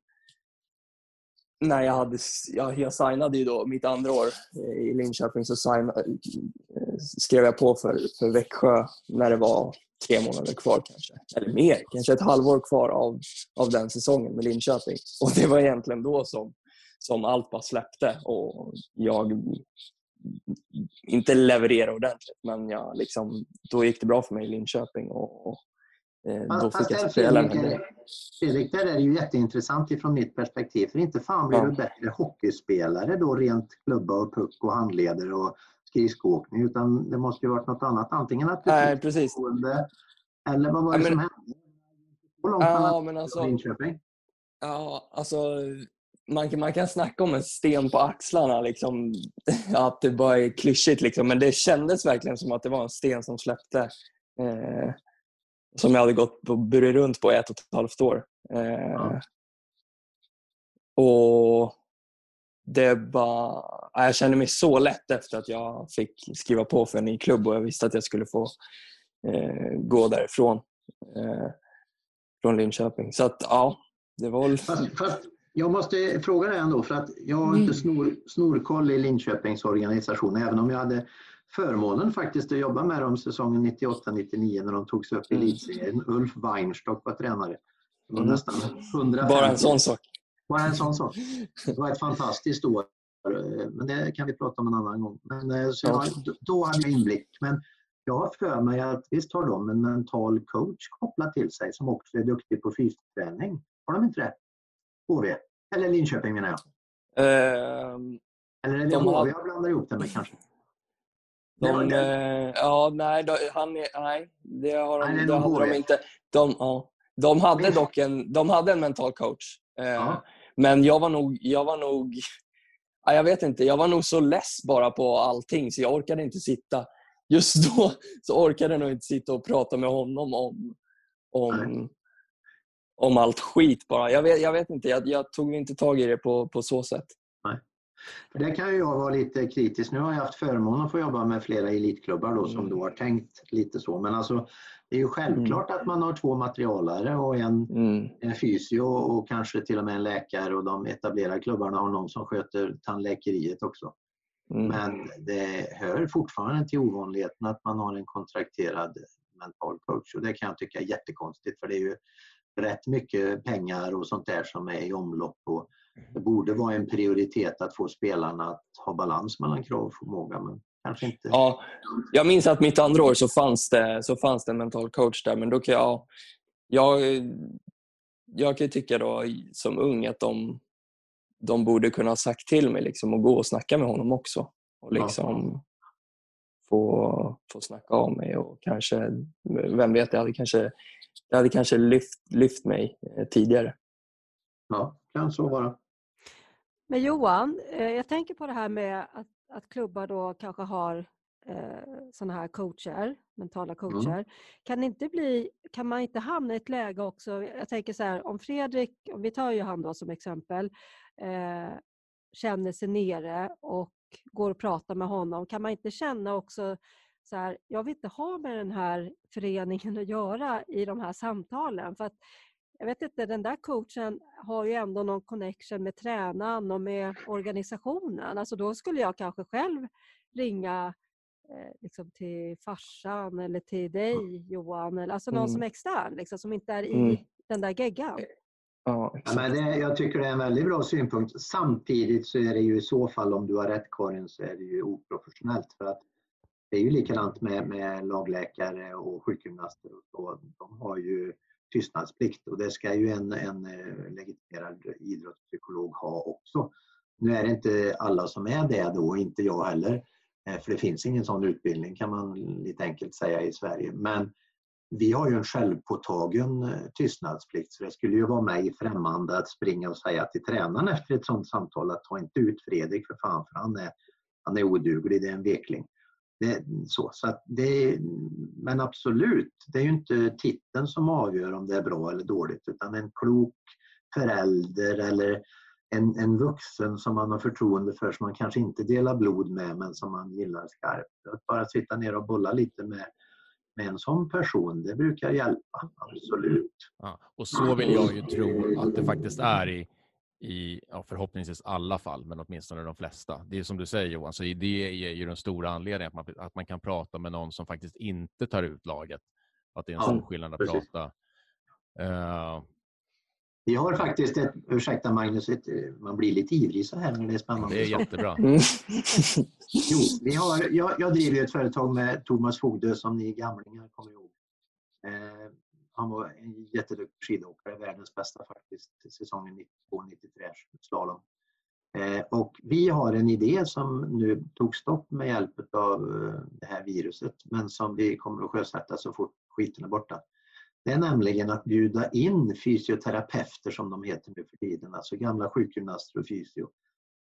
när jag hade, jag, jag signade ju då mitt andra år eh, i Linköping så signade, eh, skrev jag på för, för Växjö när det var tre månader kvar kanske. Eller mer, kanske ett halvår kvar av, av den säsongen med Linköping. Och det var egentligen då som, som allt bara släppte och jag inte levererade ordentligt men jag liksom, då gick det bra för mig i Linköping och, och eh, då fick jag spela del. Fredrik, där är det ju jätteintressant ifrån mitt perspektiv. För inte fan blir ja. du bättre hockeyspelare då rent klubba och puck och handleder och skridskoåkning utan det måste ju varit något annat. Antingen att du Nej, precis. eller vad var det ja, men, som hände? Så långt ja, men alltså, Linköping? Ja, alltså man, man kan snacka om en sten på axlarna, liksom, att det bara är klyschigt. Liksom. Men det kändes verkligen som att det var en sten som släppte. Eh, som jag hade gått och burit runt på ett och ett halvt år. Eh, ja. Och det bara, jag kände mig så lätt efter att jag fick skriva på för en ny klubb och jag visste att jag skulle få eh, gå därifrån. Eh, från Linköping. Så att ja, det var väl... Fast, fast jag måste fråga dig ändå, för att jag har inte mm. snor, snorkoll i Linköpings organisation, även om jag hade förmånen faktiskt att jobba med dem säsongen 98-99 när de togs upp i mm. elitserien. Ulf Weinstock var tränare. Det var mm. nästan 150. Bara en sån sak. Bara en sån sak. Det var ett fantastiskt år. Men det kan vi prata om en annan gång. Men, eh, så jag, då hade jag inblick. Men jag har för mig att visst har de en mental coach kopplat till sig som också är duktig på fysträning. Har de inte det? HV? Eller Linköping menar jag. Uh, Eller är det HV har... jag blandar ihop det med kanske? De, eh, ja, nej, de, han nej, det har de, nej, det hade de inte. De, ja, de hade dock en, de hade en mental coach. Eh, ja. Men jag var nog, jag var nog ja, jag vet inte, jag var nog så less bara på allting så jag orkade inte sitta. Just då så orkade jag nog inte sitta och prata med honom om, om, om allt skit bara. Jag vet, jag vet inte, jag, jag, tog inte tag i det på, på så sätt. För det kan ju jag vara lite kritisk. Nu har jag haft förmånen att få jobba med flera elitklubbar då, som mm. då har tänkt lite så. Men alltså, det är ju självklart mm. att man har två materialare och en, mm. en fysio och kanske till och med en läkare och de etablerade klubbarna har någon som sköter tandläkeriet också. Mm. Men det hör fortfarande till ovanligheten att man har en kontrakterad mental coach och det kan jag tycka är jättekonstigt för det är ju rätt mycket pengar och sånt där som är i omlopp. Och det borde vara en prioritet att få spelarna att ha balans mellan krav och förmåga. Men kanske inte. Ja, jag minns att mitt andra år så fanns det, så fanns det en mental coach där. Men då kan jag, jag, jag kan tycka då som ung att de, de borde kunna ha sagt till mig liksom, och gå och snacka med honom också. Och liksom ja. få, få snacka av mig och kanske, vem vet, jag hade kanske det hade kanske lyft, lyft mig eh, tidigare. Ja, kan så vara. Men Johan, eh, jag tänker på det här med att, att klubbar då kanske har eh, sådana här coacher, mentala mm. coacher. Mm. Kan, inte bli, kan man inte hamna i ett läge också, jag tänker så här, om Fredrik, om vi tar ju han då som exempel, eh, känner sig nere och går och pratar med honom, kan man inte känna också så här, jag vill inte ha med den här föreningen att göra i de här samtalen. För att, jag vet inte, den där coachen har ju ändå någon connection med tränaren och med organisationen. Alltså då skulle jag kanske själv ringa eh, liksom till farsan eller till dig Johan, eller, alltså någon mm. som är extern, liksom, som inte är i mm. den där geggan. Ja, men det, jag tycker det är en väldigt bra synpunkt. Samtidigt så är det ju i så fall, om du har rätt Karin, så är det ju oprofessionellt. För att det är ju likadant med, med lagläkare och sjukgymnaster. Och så. De har ju tystnadsplikt och det ska ju en, en eh, legitimerad idrottspsykolog ha också. Nu är det inte alla som är det då, inte jag heller. Eh, för det finns ingen sån utbildning kan man lite enkelt säga i Sverige. Men vi har ju en självpåtagen eh, tystnadsplikt så det skulle ju vara mig främmande att springa och säga till tränaren efter ett sådant samtal att ta inte ut Fredrik för fan för han är, han är oduglig, det är en vekling. Det, så, så det, men absolut, det är ju inte titeln som avgör om det är bra eller dåligt utan en klok förälder eller en, en vuxen som man har förtroende för som man kanske inte delar blod med men som man gillar skarpt. Att bara sitta ner och bolla lite med, med en sån person, det brukar hjälpa. Absolut. Ja, och så vill jag ju tro att det faktiskt är i, i ja, förhoppningsvis alla fall, men åtminstone de flesta. Det är som du säger Johan, så det är ju den stora anledningen att man, att man kan prata med någon som faktiskt inte tar ut laget. Att det är en Ja, stor skillnad att precis. prata. Eh, Vi har faktiskt ett, ursäkta Magnus, ett, man blir lite ivrig så här när det är spännande. det är jättebra. Mm. Jo, vi har, jag, jag driver ett företag med Thomas Fogdö som ni gamlingar kommer ihåg. Eh, han var en jätteduktig skidåkare, världens bästa faktiskt, säsongen 92-93 slalom. Eh, och vi har en idé som nu tog stopp med hjälp av eh, det här viruset, men som vi kommer att sjösätta så fort skiten är borta. Det är nämligen att bjuda in fysioterapeuter som de heter nu för tiden, alltså gamla sjukgymnaster och fysio,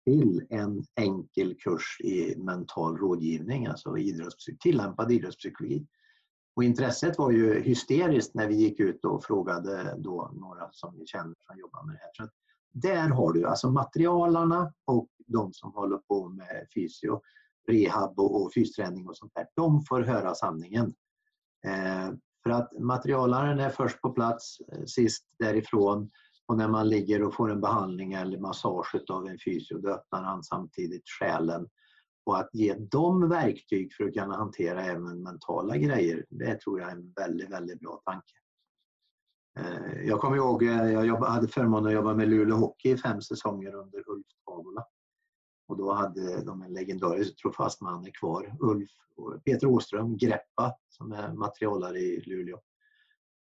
till en enkel kurs i mental rådgivning, alltså idrottspsy- tillämpad idrottspsykologi. Och intresset var ju hysteriskt när vi gick ut och frågade då några som vi känner som jobbar med det här. Så att där har du alltså materialarna och de som håller på med fysio, rehab och, och fysträning och sånt där. De får höra sanningen. Eh, för att materialaren är först på plats, eh, sist därifrån och när man ligger och får en behandling eller massage av en fysio då öppnar han samtidigt själen. Och att ge dem verktyg för att kunna hantera även mentala grejer, det tror jag är en väldigt, väldigt bra tanke. Eh, jag kommer ihåg, eh, jag hade förmånen att jobba med Luleå Hockey i fem säsonger under Ulf Tavola. Och då hade de en legendarisk trofast man kvar, Ulf och Peter Åström, Greppa, som är materialare i Luleå.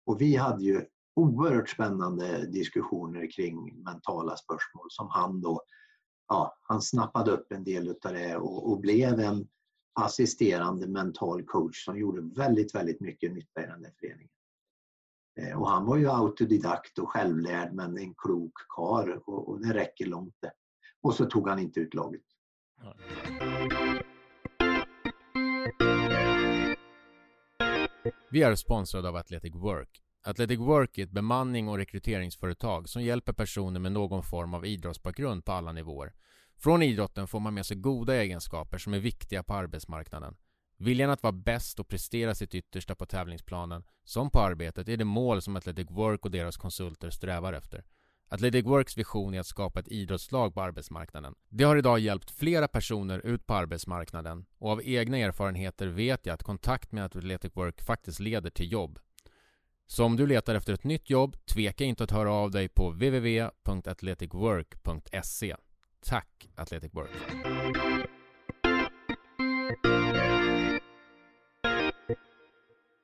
Och vi hade ju oerhört spännande diskussioner kring mentala spörsmål som han då, ja, han snappade upp en del av det och, och blev en assisterande mental coach som gjorde väldigt, väldigt mycket nytta i den där föreningen. Eh, Och han var ju autodidakt och självlärd men en klok karl och, och det räcker långt det. Och så tog han inte ut laget. Vi är sponsrade av Athletic Work. Athletic Work är ett bemanning och rekryteringsföretag som hjälper personer med någon form av idrottsbakgrund på alla nivåer. Från idrotten får man med sig goda egenskaper som är viktiga på arbetsmarknaden. Viljan att vara bäst och prestera sitt yttersta på tävlingsplanen, som på arbetet, är det mål som Athletic Work och deras konsulter strävar efter. Athletic Works vision är att skapa ett idrottslag på arbetsmarknaden. Det har idag hjälpt flera personer ut på arbetsmarknaden och av egna erfarenheter vet jag att kontakt med Athletic Work faktiskt leder till jobb. Så om du letar efter ett nytt jobb, tveka inte att höra av dig på www.athleticwork.se. Tack Athletic Work!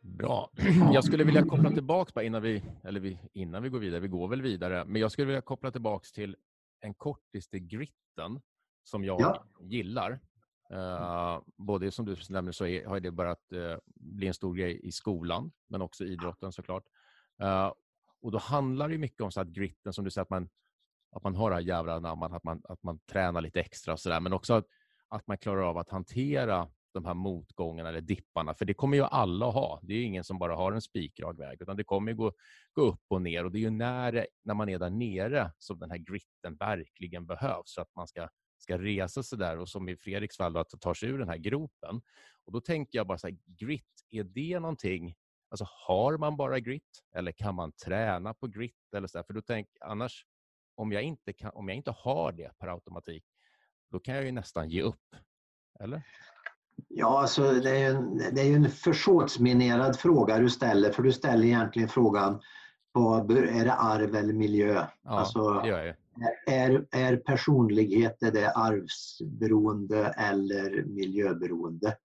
Bra. Jag skulle vilja koppla tillbaka innan vi, eller vi, innan vi går vidare, vi går väl vidare, men jag skulle vilja koppla tillbaka till en kortis till gritten som jag Ja. gillar. Uh, både som du nämnde så är, har det börjat uh, bli en stor grej i skolan, men också i idrotten såklart. Uh, och då handlar det mycket om så att gritten, som du säger, att man, att man har det här jävla anamman, att man, att man tränar lite extra och sådär, men också att, att man klarar av att hantera de här motgångarna eller dipparna, för det kommer ju alla ha. Det är ingen som bara har en spikrak väg, utan det kommer gå, gå upp och ner och det är ju när, när man är där nere som den här gritten verkligen behövs, så att man ska, ska resa sig där och som i Fredriks fall, då, att ta sig ur den här gropen. Och då tänker jag bara så här, grit, är det någonting, alltså har man bara grit eller kan man träna på grit eller så där? För då tänk, annars, om jag, inte kan, om jag inte har det per automatik, då kan jag ju nästan ge upp. Eller? Ja, alltså det är ju en, det är en försåtsminerad fråga du ställer, för du ställer egentligen frågan vad är det arv eller miljö? Ja, alltså, det gör jag. Är, är personlighet är det arvsberoende eller miljöberoende?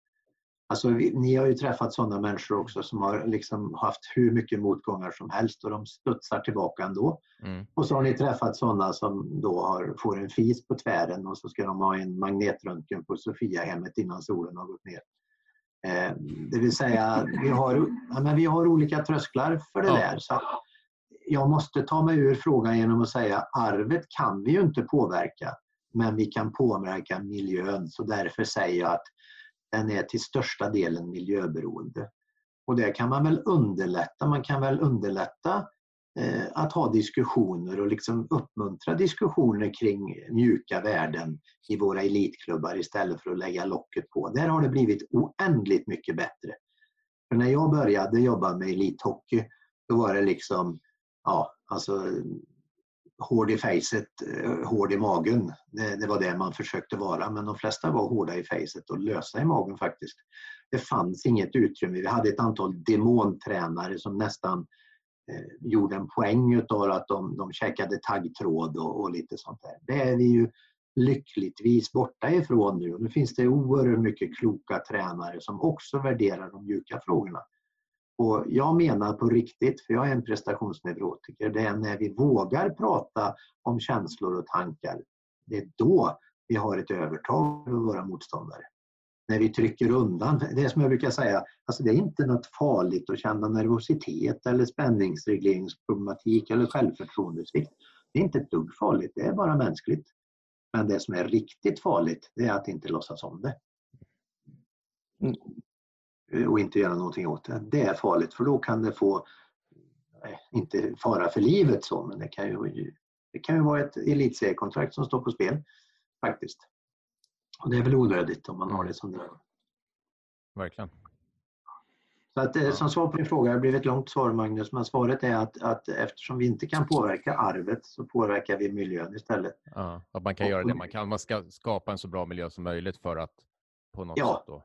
Alltså, vi, ni har ju träffat sådana människor också som har liksom haft hur mycket motgångar som helst och de studsar tillbaka ändå. Mm. Och så har ni träffat sådana som då har, får en fis på tvären och så ska de ha en magnetröntgen på Sofiahemmet innan solen har gått ner. Eh, det vill säga, vi har, ja, men vi har olika trösklar för det Ja. där. Så jag måste ta mig ur frågan genom att säga arvet kan vi ju inte påverka, men vi kan påverka miljön. Så därför säger jag att den är till största delen miljöberoende. Och det kan man väl underlätta. Man kan väl underlätta eh, att ha diskussioner och liksom uppmuntra diskussioner kring mjuka värden i våra elitklubbar istället för att lägga locket på. Där har det blivit oändligt mycket bättre. För när jag började jobba med elithockey då var det liksom, ja, alltså hård i facet, eh, hård i magen. Det, det, var det man försökte vara, men de flesta var hårda i facet och lösa i magen faktiskt. Det fanns inget utrymme. Vi hade ett antal demontränare som nästan eh, gjorde en poäng utav att de, de käkade taggtråd och, och, lite sånt där. Det är vi ju lyckligtvis borta ifrån nu. Nu finns det oerhört mycket kloka tränare som också värderar de mjuka frågorna. Och jag menar på riktigt, för jag är en prestationsneurotiker, det är när vi vågar prata om känslor och tankar. Det är då vi har ett övertag över våra motståndare. När vi trycker undan, det är som jag brukar säga, alltså det är inte något farligt att känna nervositet eller spänningsregleringsproblematik eller självförtroendesvikt. Det är inte ett dugg farligt, det är bara mänskligt. Men det som är riktigt farligt, det är att inte låtsas om det. Mm. Eh, och inte göra någonting åt det. Det är farligt för då kan det få, inte fara för livet så, men det kan ju, det kan ju vara ett elitseriekontrakt som står på spel faktiskt. Och det är väl onödigt om man har det som det är. Verkligen. Så att, eh, som svar på din fråga, det blev ett långt svar Magnus, men svaret är att, att eftersom vi inte kan påverka arvet så påverkar vi miljön istället. Ja, att man kan göra det man kan. Man ska skapa en så bra miljö som möjligt för att på något ja, sätt då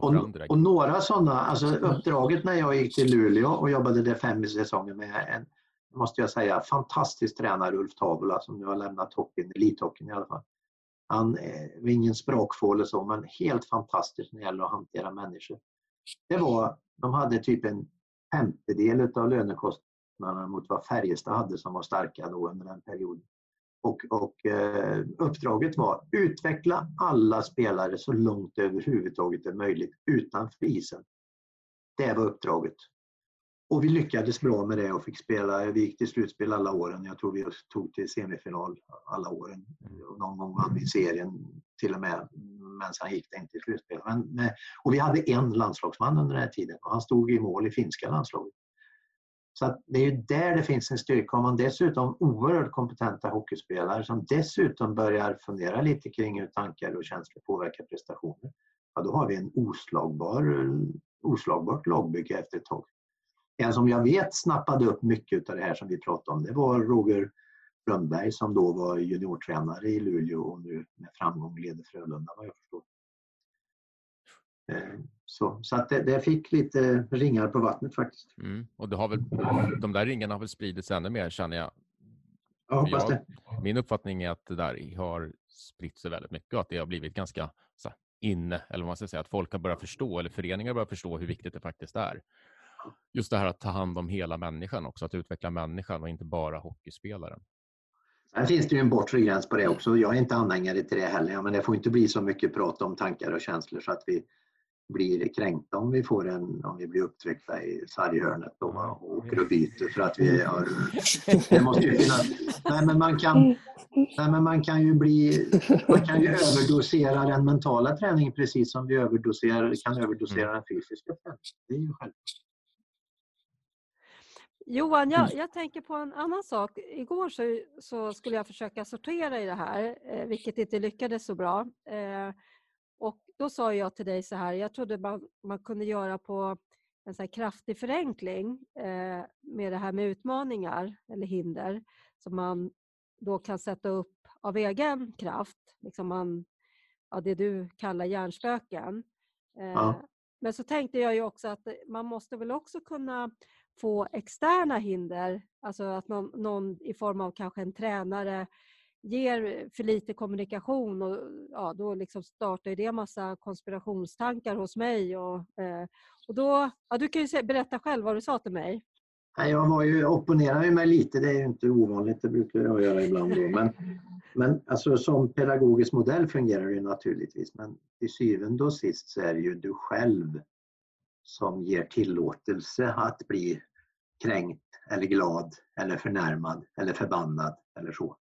få fram direkt. Och några sådana, alltså uppdraget när jag gick till Luleå och jobbade där fem säsonger med en, måste jag säga, fantastisk tränare Ulf Tavola som nu har lämnat hockeyn, elithockeyn i alla fall. Han eh, var ingen språkfåle så, men helt fantastisk när det gäller att hantera människor. Det var, de hade typ en femtedel av lönekostnaderna mot vad Färjestad hade som var starka då under den perioden. Och, och eh, uppdraget var att utveckla alla spelare så långt det överhuvudtaget är möjligt utanför isen. Det var uppdraget. Och vi lyckades bra med det och fick spela, vi gick till slutspel alla åren. Jag tror vi tog till semifinal alla åren. Någon gång vann vi serien till och med, men sen gick det inte till slutspel. Men, och vi hade en landslagsman under den här tiden och han stod i mål i finska landslaget. Så det är ju där det finns en styrka. Om man dessutom oerhört kompetenta hockeyspelare som dessutom börjar fundera lite kring hur tankar och känslor påverkar prestationer. Ja, då har vi en oslagbar, oslagbart lagbygge efter ett tag. En som jag vet snappade upp mycket av det här som vi pratade om, det var Roger Rönnberg som då var juniortränare i Luleå och nu med framgång leder Frölunda vad jag förstår. Eh, så, så att det, det, fick lite ringar på vattnet faktiskt. Mm. Och det har väl, de där ringarna har väl spridits ännu mer känner jag. Jag hoppas jag, det. Min uppfattning är att det där har spritt sig väldigt mycket och att det har blivit ganska så inne, eller vad man ska säga, att folk har börjat förstå, eller föreningar börjar förstå hur viktigt det faktiskt är. Just det här att ta hand om hela människan också, att utveckla människan och inte bara hockeyspelaren. Sen finns det ju en bortre gräns på det också. Jag är inte anhängare till det heller, men det får inte bli så mycket prat om tankar och känslor så att vi blir kränkta om vi, får en, om vi blir upptryckta i sarghörnet och, och åker och byter för att vi har... Det måste ju finnas... Nej, men man kan, nej, men man kan ju bli... Man kan ju överdosera den mentala träningen precis som vi överdoserar, kan överdosera den fysiska träningen. Det är ju självklart. Johan, jag, jag, tänker på en annan sak. Igår så, så, skulle jag försöka sortera i det här, eh, vilket inte lyckades så bra. Då sa jag till dig så här, jag trodde man, man kunde göra på en så kraftig förenkling eh, med det här med utmaningar eller hinder som man då kan sätta upp av egen kraft. Liksom man, ja, det du kallar hjärnspöken. Eh, ja. Men så tänkte jag ju också att man måste väl också kunna få externa hinder, alltså att någon, någon i form av kanske en tränare ger för lite kommunikation och ja, då liksom startar det massa konspirationstankar hos mig. Och, eh, och då, ja, du kan ju berätta själv vad du sa till mig. Jag har ju, opponerade mig lite, det är ju inte ovanligt, det brukar jag göra ibland. Då. Men, men alltså, som pedagogisk modell fungerar det naturligtvis, men till syvende och sist så är det ju du själv som ger tillåtelse att bli kränkt eller glad eller förnärmad eller förbannad eller så.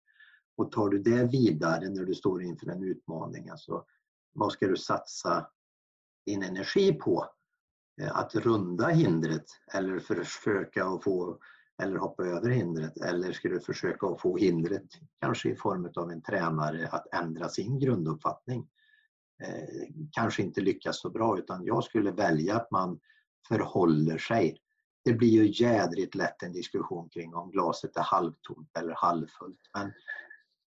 Och tar du det vidare när du står inför en utmaning, alltså vad ska du satsa din energi på? Eh, att runda hindret eller försöka att få eller hoppa över hindret eller ska du försöka att få hindret, kanske i form av en tränare, att ändra sin grunduppfattning? Eh, kanske inte lyckas så bra utan jag skulle välja att man förhåller sig. Det blir ju jädrigt lätt en diskussion kring om glaset är halvtomt eller halvfullt. Men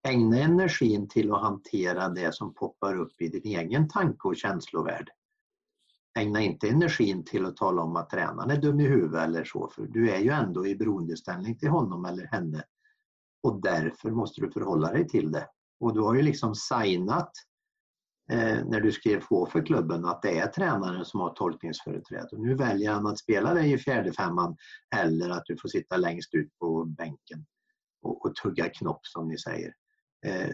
ägna energin till att hantera det som poppar upp i din egen tanke och känslovärld. Ägna inte energin till att tala om att tränaren är dum i huvudet eller så, för du är ju ändå i beroendeställning till honom eller henne. Och därför måste du förhålla dig till det. Och du har ju liksom signat eh, när du skrev på för klubben att det är tränaren som har tolkningsföreträde. Och nu väljer han att spela dig i fjärde femman eller att du får sitta längst ut på bänken och, och tugga knopp som ni säger. Eh,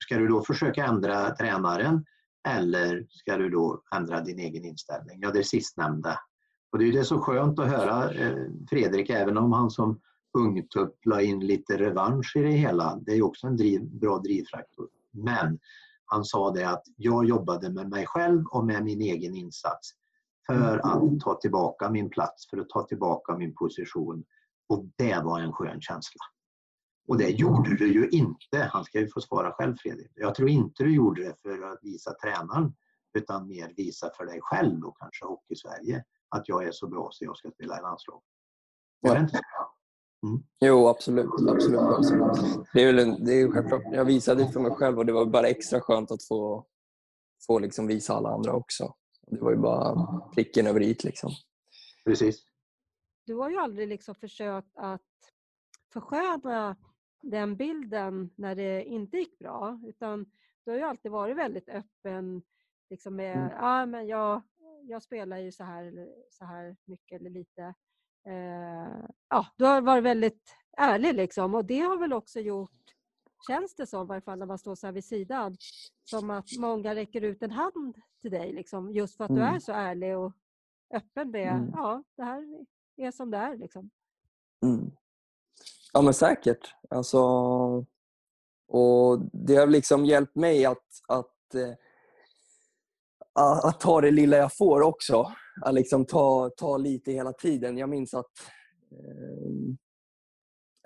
ska du då försöka ändra tränaren eller ska du då ändra din egen inställning? Ja, det sistnämnda. Och det är det så skönt att höra eh, Fredrik, även om han som ungtupp la in lite revansch i det hela. Det är också en driv, bra drivfaktor. Men han sa det att jag jobbade med mig själv och med min egen insats för att ta tillbaka min plats, för att ta tillbaka min position. Och det var en skön känsla. Och det gjorde du ju inte. Han ska ju få svara själv Fredrik. Jag tror inte du gjorde det för att visa tränaren utan mer visa för dig själv och kanske Hockey-Sverige att jag är så bra så jag ska spela i landslag. Var det inte så? Mm. Jo, absolut. absolut. Det är, väl det är självklart. Jag visade för mig själv och det var bara extra skönt att få, få liksom visa alla andra också. Det var ju bara pricken över i. Liksom. Precis. Du har ju aldrig liksom försökt att försköna den bilden när det inte gick bra. Utan du har ju alltid varit väldigt öppen liksom med mm. ah, men jag, jag spelar ju så här, så här mycket eller lite. Eh, ja, du har varit väldigt ärlig liksom och det har väl också gjort, känns det som, i varje fall när man står så här vid sidan, som att många räcker ut en hand till dig liksom, just för att mm. du är så ärlig och öppen med, mm. ja, det här är som det är liksom. Mm. Ja men säkert. Alltså, och det har liksom hjälpt mig att, att, eh, att, att ta det lilla jag får också. Att liksom ta, ta lite hela tiden. Jag minns att eh,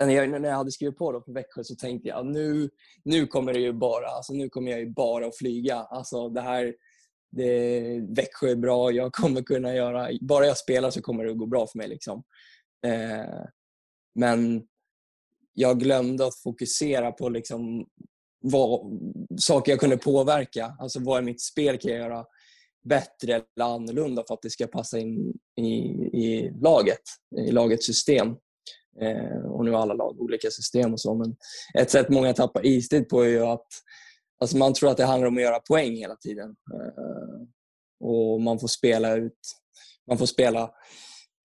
när, jag, när jag hade skrivit på då på Växjö så tänkte jag nu, nu kommer det ju bara, alltså nu kommer jag ju bara att flyga. Alltså det här, det, Växjö är bra, jag kommer kunna göra, bara jag spelar så kommer det att gå bra för mig. Liksom. Eh, men jag glömde att fokusera på liksom vad, saker jag kunde påverka. Alltså vad i mitt spel kan jag göra bättre eller annorlunda för att det ska passa in i, i laget, i lagets system. Eh, och nu har alla lag olika system och så. Men ett sätt många tappar istid på är ju att alltså man tror att det handlar om att göra poäng hela tiden. Eh, och man får spela ut man får spela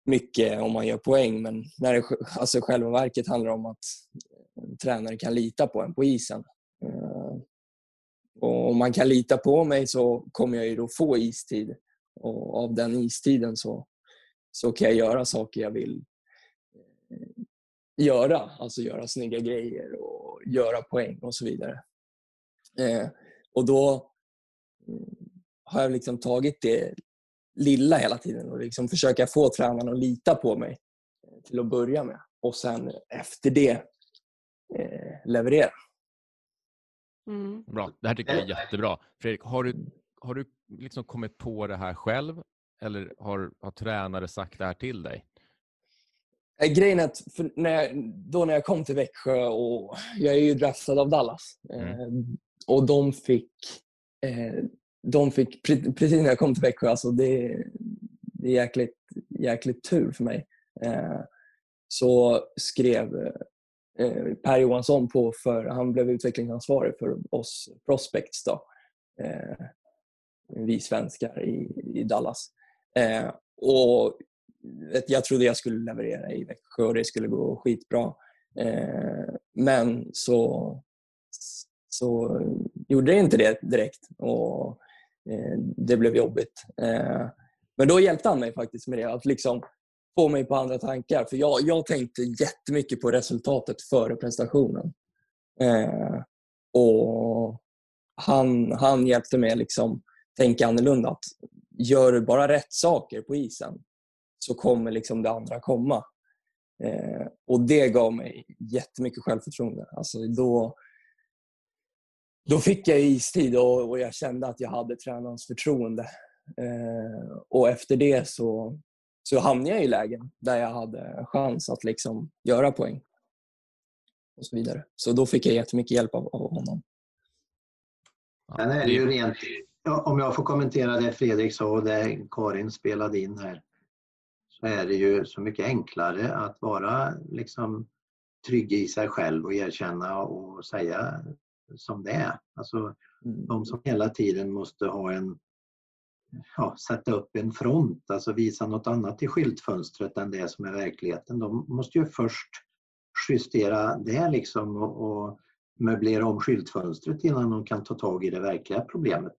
mycket om man gör poäng men när det, alltså själva verket handlar om att tränaren kan lita på en på isen. Eh, och om man kan lita på mig så kommer jag ju då få istid och av den istiden så, så kan jag göra saker jag vill eh, göra. Alltså göra snygga grejer och göra poäng och så vidare. Eh, och då mm, har jag liksom tagit det lilla hela tiden och liksom försöka få tränaren att lita på mig eh, till att börja med. Och sen efter det eh, leverera. Mm. Bra, det här tycker jag är jättebra. Fredrik, har du, har du liksom kommit på det här själv eller har, har tränare sagt det här till dig? Eh, grejen är att när jag, då när jag kom till Växjö och jag är ju draftad av Dallas mm. eh, och de fick eh, de fick, precis när jag kom till Växjö, alltså det, det är jäkligt, jäkligt tur för mig. Eh, så skrev eh, Per Johansson på, för han blev utvecklingsansvarig för oss prospects då. Eh, vi svenskar i, i Dallas. Eh, och jag trodde jag skulle leverera i Växjö och det skulle gå skitbra. Eh, men så, så gjorde det inte det direkt. Och Eh, det blev jobbigt. Eh, men då hjälpte han mig faktiskt med det. Att liksom få mig på andra tankar. För jag, jag tänkte jättemycket på resultatet före prestationen. Eh, och han, han hjälpte mig liksom tänka annorlunda. Att gör du bara rätt saker på isen så kommer liksom det andra komma. Eh, och det gav mig jättemycket självförtroende. Alltså då, då fick jag istid och, och jag kände att jag hade tränarens förtroende. Eh, och efter det så, så hamnade jag i lägen där jag hade chans att liksom göra poäng. Och så vidare. Så då fick jag jättemycket hjälp av, av honom. Sen är det ju rent, om jag får kommentera det Fredrik sa och det Karin spelade in här, så är det ju så mycket enklare att vara liksom trygg i sig själv och erkänna och säga som det är. Alltså, Mm. de som hela tiden måste ha en, ja, sätta upp en front, alltså visa något annat i skyltfönstret än det som är verkligheten. De måste ju först justera det liksom och, och möblera om skyltfönstret innan de kan ta tag i det verkliga problemet.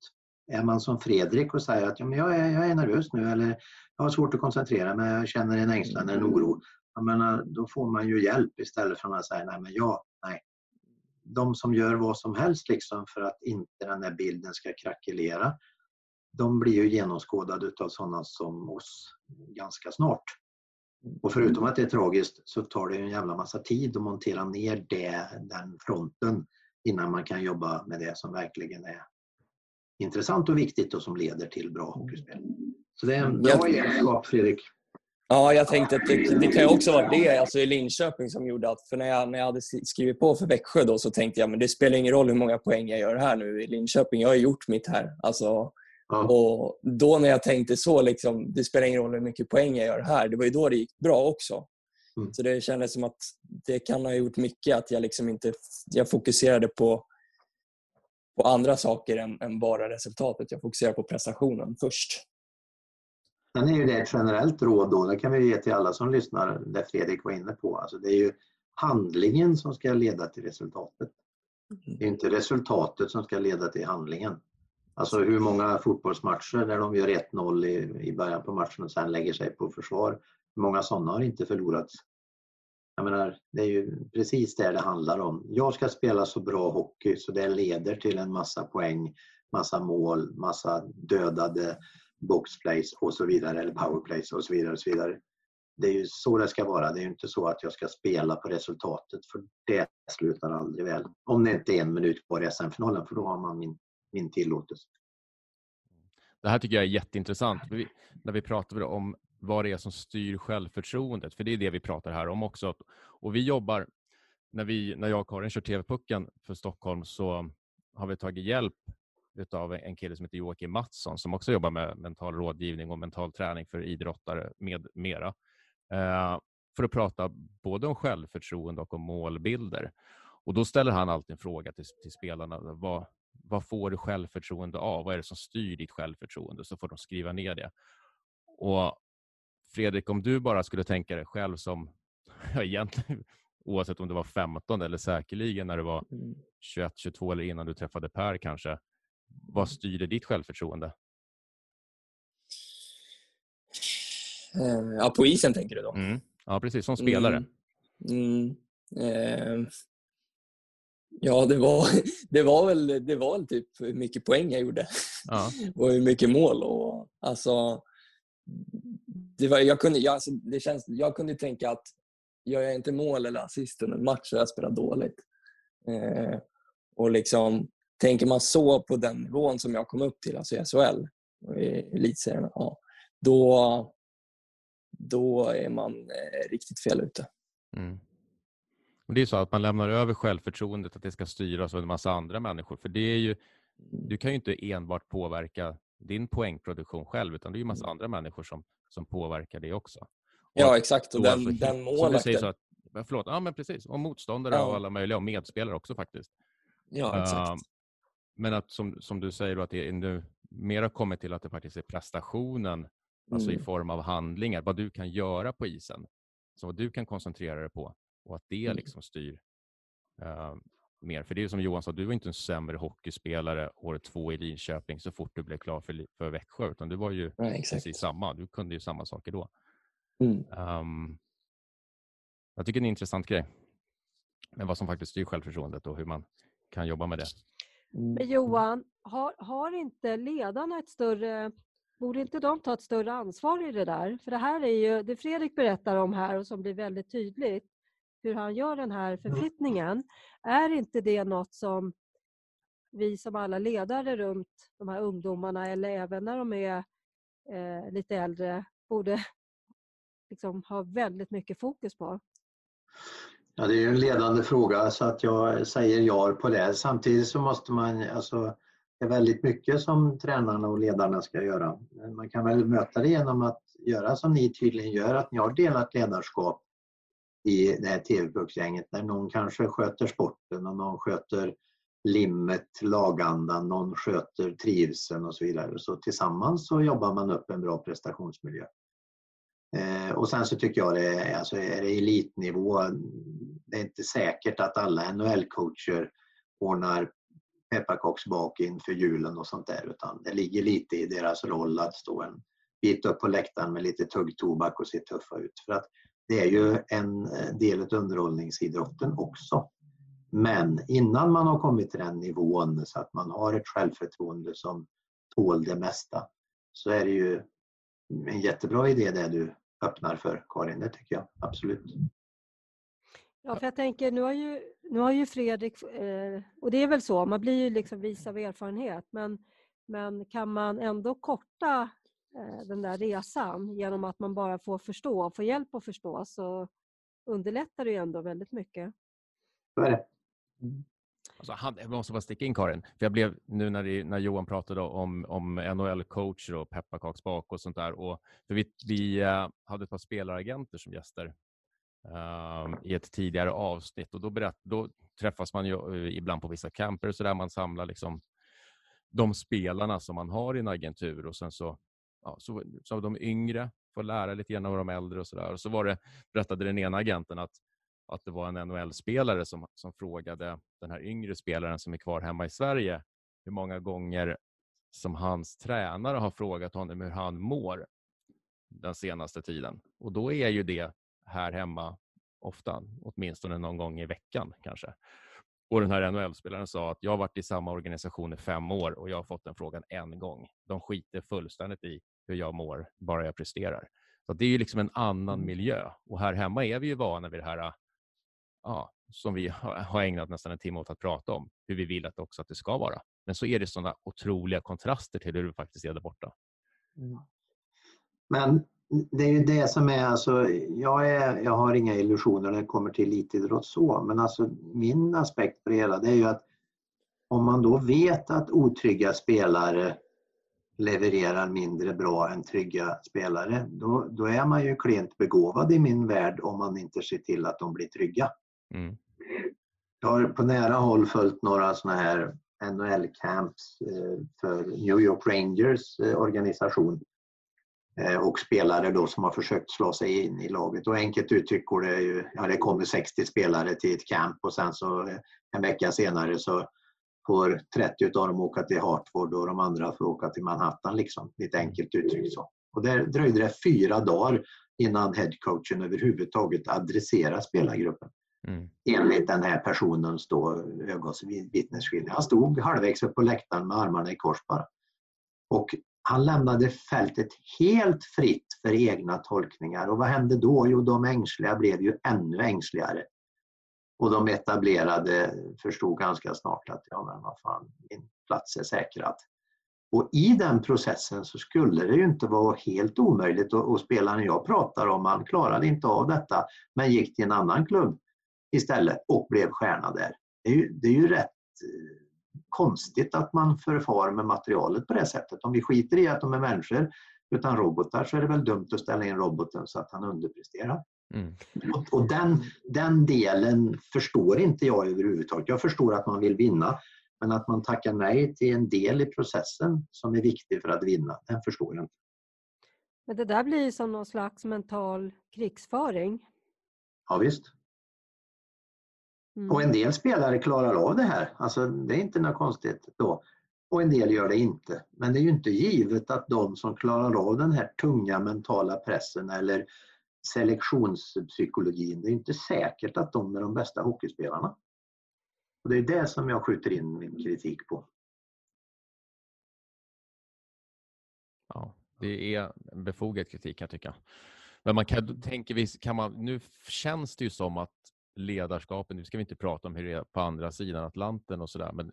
Är man som Fredrik och säger att ja, men jag, är, jag är nervös nu eller jag har svårt att koncentrera mig, jag känner en ängslan, en oro. Jag menar, då får man ju hjälp istället för att säga nej men ja, nej. De som gör vad som helst liksom för att inte den här bilden ska krackelera, de blir ju genomskådade av sådana som oss ganska snart. Och förutom att det är tragiskt så tar det en jävla massa tid att montera ner det, den fronten innan man kan jobba med det som verkligen är intressant och viktigt och som leder till bra hockeyspel. Så det är en bra egenskap Fredrik. Ja, jag tänkte att det, det kan också vara det alltså i Linköping som gjorde att, för när jag, när jag hade skrivit på för Växjö då så tänkte jag men det spelar ingen roll hur många poäng jag gör här nu i Linköping. Jag har gjort mitt här. Alltså, Ja. och då när jag tänkte så, liksom, det spelar ingen roll hur mycket poäng jag gör här. Det var ju då det gick bra också. Mm. Så det kändes som att det kan ha gjort mycket att jag liksom inte jag fokuserade på, på andra saker än, än bara resultatet. Jag fokuserade på prestationen först. Sen är ju det ett generellt råd då, det kan vi ge till alla som lyssnar, det Fredrik var inne på. Alltså det är ju handlingen som ska leda till resultatet. Det är inte resultatet som ska leda till handlingen. Alltså hur många fotbollsmatcher där de gör 1-0 i, i början på matchen och sen lägger sig på försvar. Hur många sådana har inte förlorats? Jag menar, det är ju precis det det handlar om. Jag ska spela så bra hockey så det leder till en massa poäng, massa mål, massa dödade boxplays och så vidare, eller powerplays och så vidare. Och så vidare. Det är ju så det ska vara. Det är ju inte så att jag ska spela på resultatet för det slutar aldrig väl. Om det inte är en minut kvar i SM-finalen för då har man min, min tillåtelse. Det här tycker jag är jätteintressant. Vi, när vi pratar om vad det är som styr självförtroendet, för det är det vi pratar här om också. Och vi jobbar, när, vi, när jag och Karin kör TV-pucken för Stockholm så har vi tagit hjälp av en kille som heter Joakim Mattsson som också jobbar med mental rådgivning och mental träning för idrottare med mera. Eh, för att prata både om självförtroende och om målbilder. Och då ställer han alltid en fråga till, till spelarna. Vad, vad får du självförtroende av? Vad är det som styr ditt självförtroende? Så får de skriva ner det. Och Fredrik, om du bara skulle tänka dig själv som, ja, egentligen oavsett om du var 15 eller säkerligen när du var 21, 22 eller innan du träffade Per kanske. Vad styrde ditt självförtroende? Eh, Ja, på isen tänker du då? Mm. Ja, precis. Som spelare. Mm. Mm. Eh, ja, det var, det var väl det var väl typ hur mycket poäng jag gjorde Ja. och hur mycket mål. Och, alltså, det var, jag, kunde, jag, alltså, det känns, jag kunde tänka att gör jag inte mål eller assist under en match så jag spelat dåligt. Eh, och liksom, tänker man så på den nivån som jag kom upp till, alltså i SHL elitserien, ja, då, då är man eh, riktigt fel ute. Mm. Och det är så att man lämnar över självförtroendet att det ska styras av en massa andra människor. För det är ju, du kan ju inte enbart påverka din poängproduktion själv, utan det är ju massa andra människor som, som påverkar det också. Och Ja, exakt. Och den, alltså, den målvakten. så att, förlåt, ja men precis. Och motståndare Ja. och alla möjliga, och medspelare också faktiskt. Ja, exakt. Men att som, som du säger, då, att det nu mera kommit till att det faktiskt är prestationen, alltså i Mm. form av handlingar, vad du kan göra på isen. Så vad du kan koncentrera dig på och att det Mm. liksom styr eh, mer. För det är som Johan sa, du var inte en sämre hockeyspelare år två i Linköping så fort du blev klar för, för Växjö, utan du var ju Ja, precis samma. Du kunde ju samma saker då. Mm. Ehm, jag tycker det är en intressant grej. Men vad som faktiskt styr självförtroendet och hur man kan jobba med det. Mm. Men Johan, har, har inte ledarna ett större borde inte de ta ett större ansvar i det där? För det här är ju, det Fredrik berättar om här och som blir väldigt tydligt, hur han gör den här förflyttningen, är inte det något som vi som alla ledare runt de här ungdomarna eller även när de är eh, lite äldre borde liksom ha väldigt mycket fokus på? Ja, det är ju en ledande fråga så att jag säger ja på det. Samtidigt så måste man, alltså, det är väldigt mycket som tränarna och ledarna ska göra. Man kan väl möta det genom att göra som ni tydligen gör, att ni har delat ledarskap i det här TV-pucksgänget där någon kanske sköter sporten och någon sköter limmet, lagandan, någon sköter trivseln och så vidare. Så tillsammans så jobbar man upp en bra prestationsmiljö. Och sen så tycker jag det är, alltså är det elitnivå, det är inte säkert att alla NHL-coacher ordnar pepparkaksbak inför julen och sånt där utan det ligger lite i deras roll att stå en bit upp på läktaren med lite tuggtobak och se tuffa ut. För att det är ju en eh, del av underhållningsidrotten också. Men innan man har kommit till den nivån så att man har ett självförtroende som tål det mesta så är det ju en jättebra idé det du öppnar för Karin, det tycker jag absolut. Ja, för jag tänker nu har ju, nu har ju Fredrik, eh, och det är väl så, man blir ju liksom vis av erfarenhet, men, men kan man ändå korta eh, den där resan genom att man bara får förstå, får hjälp att förstå, så underlättar det ju ändå väldigt mycket. Så är det. Alltså, han, jag måste bara sticka in Karin, för jag blev nu när, det, när Johan pratade om, om NHL-coacher och pepparkaksbak och sånt där. Och, för vi, vi eh, hade ett par spelaragenter som gäster uh, i ett tidigare avsnitt och då, berätt, då träffas man ju eh, ibland på vissa camper så där man samlar liksom de spelarna som man har i en agentur och sen så, ja, så, så de yngre får lära lite grann av de äldre och så där. Och så var det, berättade den ena agenten att att det var en NHL-spelare som, som frågade den här yngre spelaren som är kvar hemma i Sverige hur många gånger som hans tränare har frågat honom hur han mår den senaste tiden. Och då är ju det här hemma ofta, åtminstone någon gång i veckan kanske. Och den här NHL-spelaren sa att jag har varit i samma organisation i fem år och jag har fått den frågan en gång. De skiter fullständigt i hur jag mår, bara jag presterar. Så Det är ju liksom en annan mm. miljö. Och här hemma är vi ju vana vid det här ja, som vi har ägnat nästan en timme åt att prata om, hur vi vill att också att det ska vara. Men så är det sådana otroliga kontraster till hur det faktiskt är där borta. Mm. Men det är ju det som är, alltså, jag, är, jag har inga illusioner när det kommer till elitidrott så, men alltså min aspekt på det hela det är ju att om man då vet att otrygga spelare levererar mindre bra än trygga spelare, då, då är man ju klent begåvad i min värld om man inte ser till att de blir trygga. Mm. Jag har på nära håll följt några sådana här NHL-camps eh, för New York Rangers eh, organisation eh, och spelare då som har försökt slå sig in i laget. Och enkelt uttryckt går det ju, ja det kommer 60 spelare till ett camp och sen så en vecka senare så får 30 av dem åka till Hartford och de andra får åka till Manhattan liksom. Lite enkelt uttryckt så. Och där dröjde det fyra dagar innan headcoachen överhuvudtaget adresserar spelargruppen. Mm. Enligt den här personens då ögonvittnesskildring. Han stod halvvägs upp på läktaren med armarna i kors bara. Och han lämnade fältet helt fritt för egna tolkningar. Och vad hände då? Jo, de ängsliga blev ju ännu ängsligare. Och de etablerade förstod ganska snart att ja, men vad fan, min plats är säkrad. Och i den processen så skulle det ju inte vara helt omöjligt och, och spelaren jag pratar om, han klarade inte av detta men gick till en annan klubb istället och blev stjärna där. Det är ju, det är ju rätt eh, konstigt att man förfar med materialet på det sättet. Om vi skiter i att de är människor utan robotar så är det väl dumt att ställa in roboten så att han underpresterar. Mm. Och, och den, den delen förstår inte jag överhuvudtaget. Jag förstår att man vill vinna men att man tackar nej till en del i processen som är viktig för att vinna, den förstår jag inte. Men det där blir som någon slags mental krigsföring. Ja, visst. Mm. Och en del spelare klarar av det här, alltså det är inte något konstigt då. Och en del gör det inte. Men det är ju inte givet att de som klarar av den här tunga mentala pressen eller selektionspsykologin, det är inte säkert att de är de bästa hockeyspelarna. Och det är det som jag skjuter in min kritik på. Ja, Det är en befogad kritik kan jag tycka. Men man kan, tänker kan man, nu känns det ju som att ledarskapet, nu ska vi inte prata om hur det är på andra sidan Atlanten och sådär, men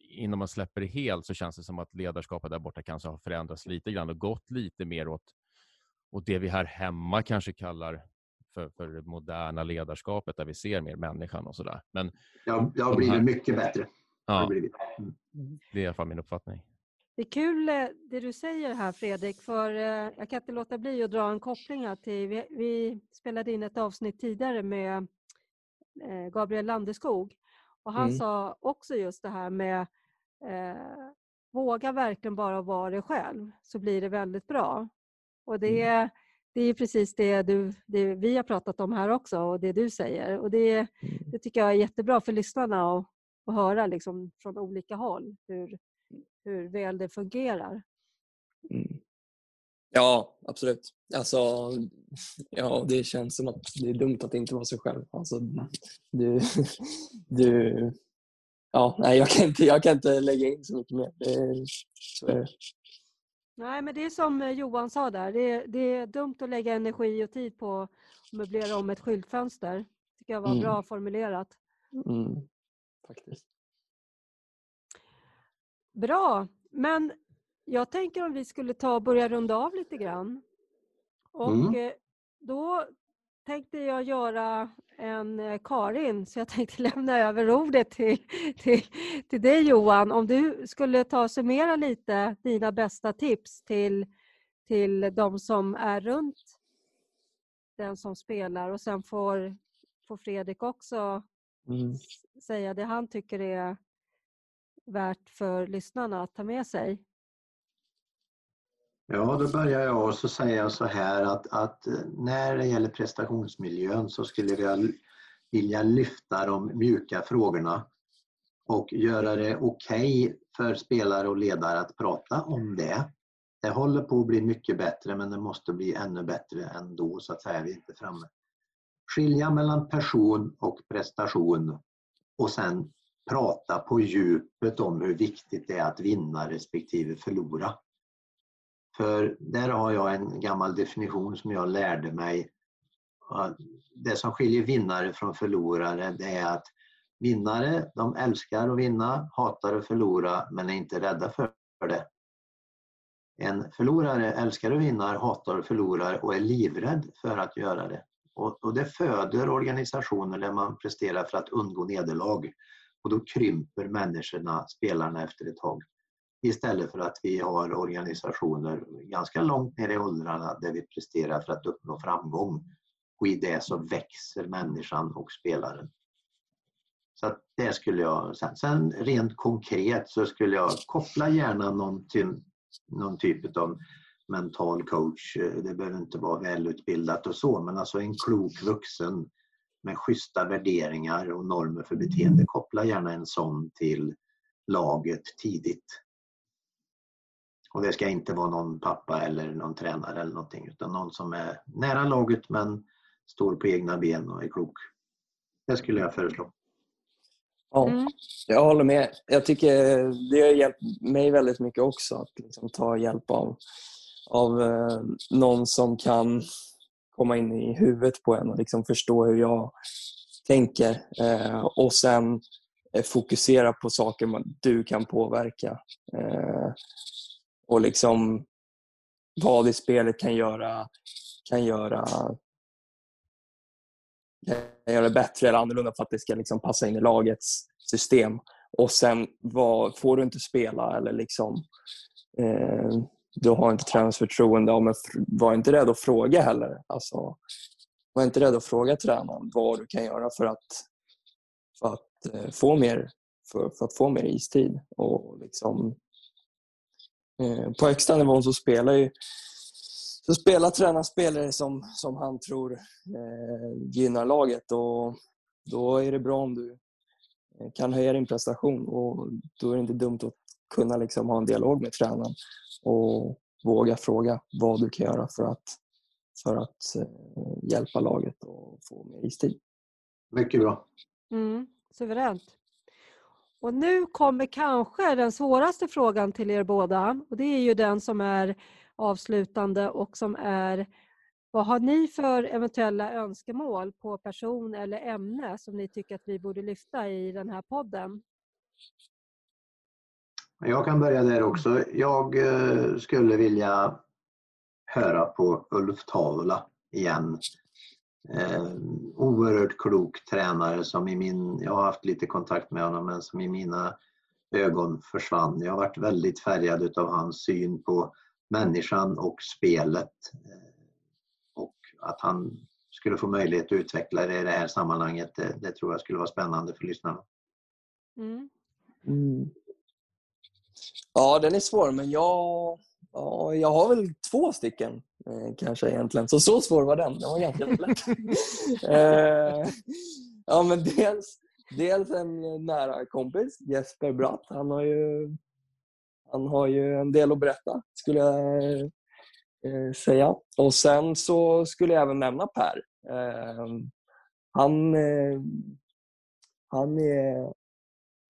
innan man släpper det helt så känns det som att ledarskapet där borta kanske har förändrats lite grann och gått lite mer åt, åt det vi här hemma kanske kallar för, för det moderna ledarskapet där vi ser mer människan och sådär. Men Ja, det har blivit här- mycket bättre. Det ja, blivit. Mm. det är i alla fall min uppfattning. Det är kul eh, det du säger här Fredrik, för eh, jag kan inte låta bli att dra en koppling här till, vi, vi spelade in ett avsnitt tidigare med eh, Gabriel Landeskog och han Mm. sa också just det här med eh, våga verkligen bara vara dig själv så blir det väldigt bra. Och det, är- det är precis det, du, det vi har pratat om här också och det du säger. Och det, Mm. det tycker jag är jättebra för lyssnarna att, att höra liksom från olika håll hur, hur väl det fungerar. Mm. Ja, absolut. Alltså, ja, det känns som att det är dumt att inte vara sig själv. Alltså, du, du, ja, nej, jag, kan inte, jag kan inte lägga in så mycket mer. Det, det. Nej, men det är som eh, Johan sa där. Det är, det är dumt att lägga energi och tid på att möblera om ett skyltfönster. tycker jag var Mm. bra formulerat. Mm, faktiskt. Bra, men jag tänker om vi skulle ta och börja runda av lite grann. Och Mm. eh, då tänkte jag göra en eh, Karin, så jag tänkte lämna över ordet till, till, till dig Johan. Om du skulle ta och summera lite dina bästa tips till, till de som är runt den som spelar och sen får, får Fredrik också Mm. säga det han tycker är värt för lyssnarna att ta med sig. Ja, då börjar jag och så säger jag så här att, att eh, när det gäller prestationsmiljön så skulle jag vilja lyfta de mjuka frågorna och göra det okej för spelare och ledare att prata om det. Det håller på att bli mycket bättre men det måste bli ännu bättre ändå så att säga. Vi är inte framme. Skilja mellan person och prestation och sen prata på djupet om hur viktigt det är att vinna respektive förlora. För där har jag en gammal definition som jag lärde mig. Det som skiljer vinnare från förlorare det är att vinnare de älskar att vinna, hatar att förlora men är inte rädda för det. En förlorare älskar att vinna, hatar att förlora och är livrädd för att göra det. Och, och det föder organisationer där man presterar för att undgå nederlag. Och då krymper människorna, spelarna efter ett tag. Istället för att vi har organisationer ganska långt ner i åldrarna där vi presterar för att uppnå framgång. Och i det så växer människan och spelaren. Så att det skulle jag... Sen, sen rent konkret så skulle jag koppla gärna någon, till, någon typ av mental coach. Det behöver inte vara välutbildat och så, men alltså en klok vuxen med schyssta värderingar och normer för beteende. Koppla gärna en sån till laget tidigt. Och det ska inte vara någon pappa eller någon tränare eller någonting utan någon som är nära laget men står på egna ben och är klok. Det skulle jag föreslå. Ja, Mm. jag håller med. Jag tycker det har hjälpt mig väldigt mycket också att liksom ta hjälp av, av eh, någon som kan komma in i huvudet på en och liksom förstå hur jag tänker eh, och sen eh, fokusera på saker man, du kan påverka. Eh, och liksom vad i spelet kan göra, kan göra kan göra det bättre eller annorlunda för att det ska liksom passa in i lagets system. Och sen vad, får du inte spela eller liksom eh, du har inte tränarens förtroende, ja, men var inte rädd att fråga heller. Alltså, var inte rädd att fråga tränaren vad du kan göra för att, för att, eh, få, mer, för, för att få mer istid. Och liksom, eh, på högsta nivån så spelar ju så spelar tränaren spelare som, som han tror eh, gynnar laget och då är det bra om du eh, kan höja din prestation och då är det inte dumt att kunna liksom ha en dialog med tränaren och våga fråga vad du kan göra för att, för att eh, hjälpa laget och få mer istid. Mycket bra. Mm, suveränt. Och nu kommer kanske den svåraste frågan till er båda och det är ju den som är avslutande och som är vad har ni för eventuella önskemål på person eller ämne som ni tycker att vi borde lyfta i den här podden? Jag kan börja där också. Jag eh, skulle vilja höra på Ulf Tavla igen. Eh, oerhört klok tränare som i min, jag har haft lite kontakt med honom men som i mina ögon försvann. Jag har varit väldigt färgad utav hans syn på människan och spelet. Eh, och att han skulle få möjlighet att utveckla det i det här sammanhanget, det, det tror jag skulle vara spännande för lyssnarna. Mm. Mm. Ja, den är svår, men jag, ja, jag har väl två stycken eh, kanske egentligen. Så så svår var den. Den var ganska lätt. eh, ja, men dels, dels en nära kompis, Jesper Bratt. Han har ju, han har ju en del att berätta, skulle jag eh, säga. Och sen så skulle jag även nämna Per. Han, han är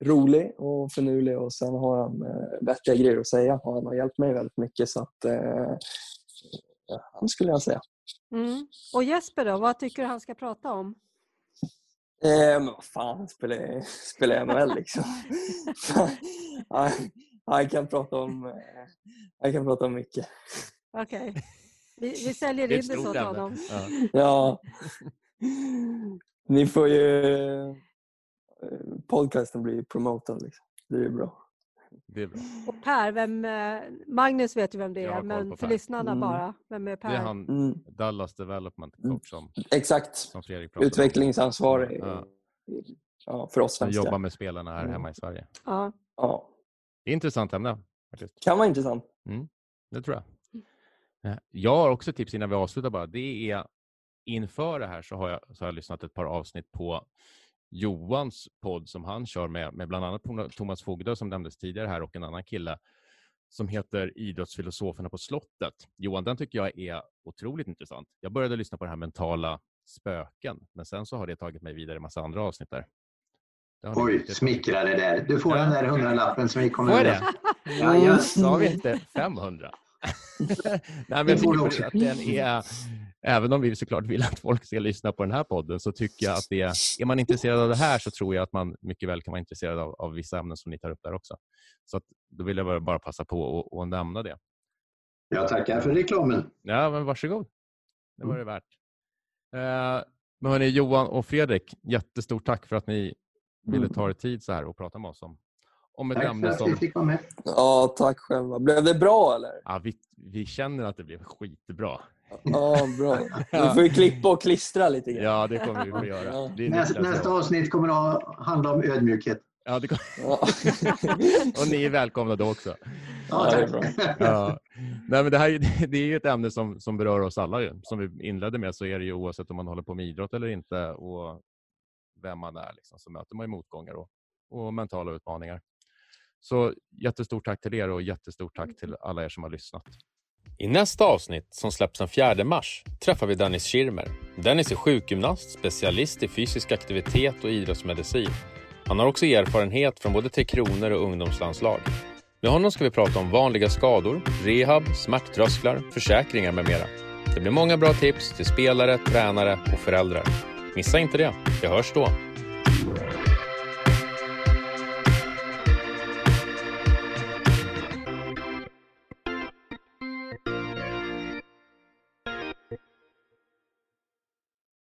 rolig och finurlig och sen har han eh, vettiga grejer att säga och han har hjälpt mig väldigt mycket så att eh, han skulle jag säga. Mm. Och Jesper då, vad tycker du han ska prata om? Eh, men vad fan, spelar, spelar NHL liksom. han, han, kan prata om, eh, han kan prata om mycket. Okej. Okay. Vi, vi säljer in det så till honom. Ja. ja. Ni får ju podcasten blir promotad. Liksom. Det är bra. Det är bra. Och Per, vem, eh, Magnus vet ju vem det är, men för lyssnarna mm. bara. Vem är Per? Det är han, mm. Dallas Development Coach som, Exakt. som Fredrik Utvecklingsansvarig ja. ja. för oss svenskar. jobbar med spelarna här mm. hemma i Sverige. Ja. ja. Det är intressant ämne. Faktiskt. Kan vara intressant. Mm. Det tror jag. Eh, jag har också tips innan vi avslutar bara. Det är inför det här så har jag, så har jag lyssnat ett par avsnitt på Johans podd som han kör med, med bland annat Thomas Fogdö som nämndes tidigare här och en annan kille som heter Idrottsfilosoferna på slottet. Johan, den tycker jag är otroligt intressant. Jag började lyssna på det här mentala spöken, men sen så har det tagit mig vidare i massa andra avsnitt där. Oj, smickrade där. Du får ja. den där hundralappen som vi kommer Får jag det? Ja, jag sa vi inte 500? Nej, men jag tycker att den är, även om vi såklart vill att folk ska lyssna på den här podden, så tycker jag att det, är man intresserad av det här så tror jag att man mycket väl kan vara intresserad av, av vissa ämnen som ni tar upp där också. Så att, då vill jag bara passa på att nämna det. Jag tackar för reklamen. Ja, men varsågod. Det var det värt. Eh, men hörni, Johan och Fredrik, jättestort tack för att ni ville mm. ta er tid så här och prata med oss om, om ett tack ämne som... Tack för att vi fick vara med. Ja, tack själva. Blev det bra eller? Ja, vi, vi känner att det blev skitbra. Ja, bra. Vi får ju klippa och klistra lite grann. Ja, det kommer vi få göra. Nästa, nästa avsnitt kommer att handla om ödmjukhet. Ja, det ja. och ni är välkomna då också. Ja, tack. Ja. Nej, men det, här, det är ju ett ämne som, som berör oss alla. Som vi inledde med så är det ju oavsett om man håller på med idrott eller inte och vem man är liksom, så möter man ju motgångar och, och mentala utmaningar. Så jättestort tack till er och jättestort tack till alla er som har lyssnat. I nästa avsnitt, som släpps den 4 mars, träffar vi Dennis Schirmer. Dennis är sjukgymnast, specialist i fysisk aktivitet och idrottsmedicin. Han har också erfarenhet från både Tre Kronor och ungdomslandslag. Med honom ska vi prata om vanliga skador, rehab, smärttrösklar, försäkringar med mera. Det blir många bra tips till spelare, tränare och föräldrar. Missa inte det. Vi hörs då!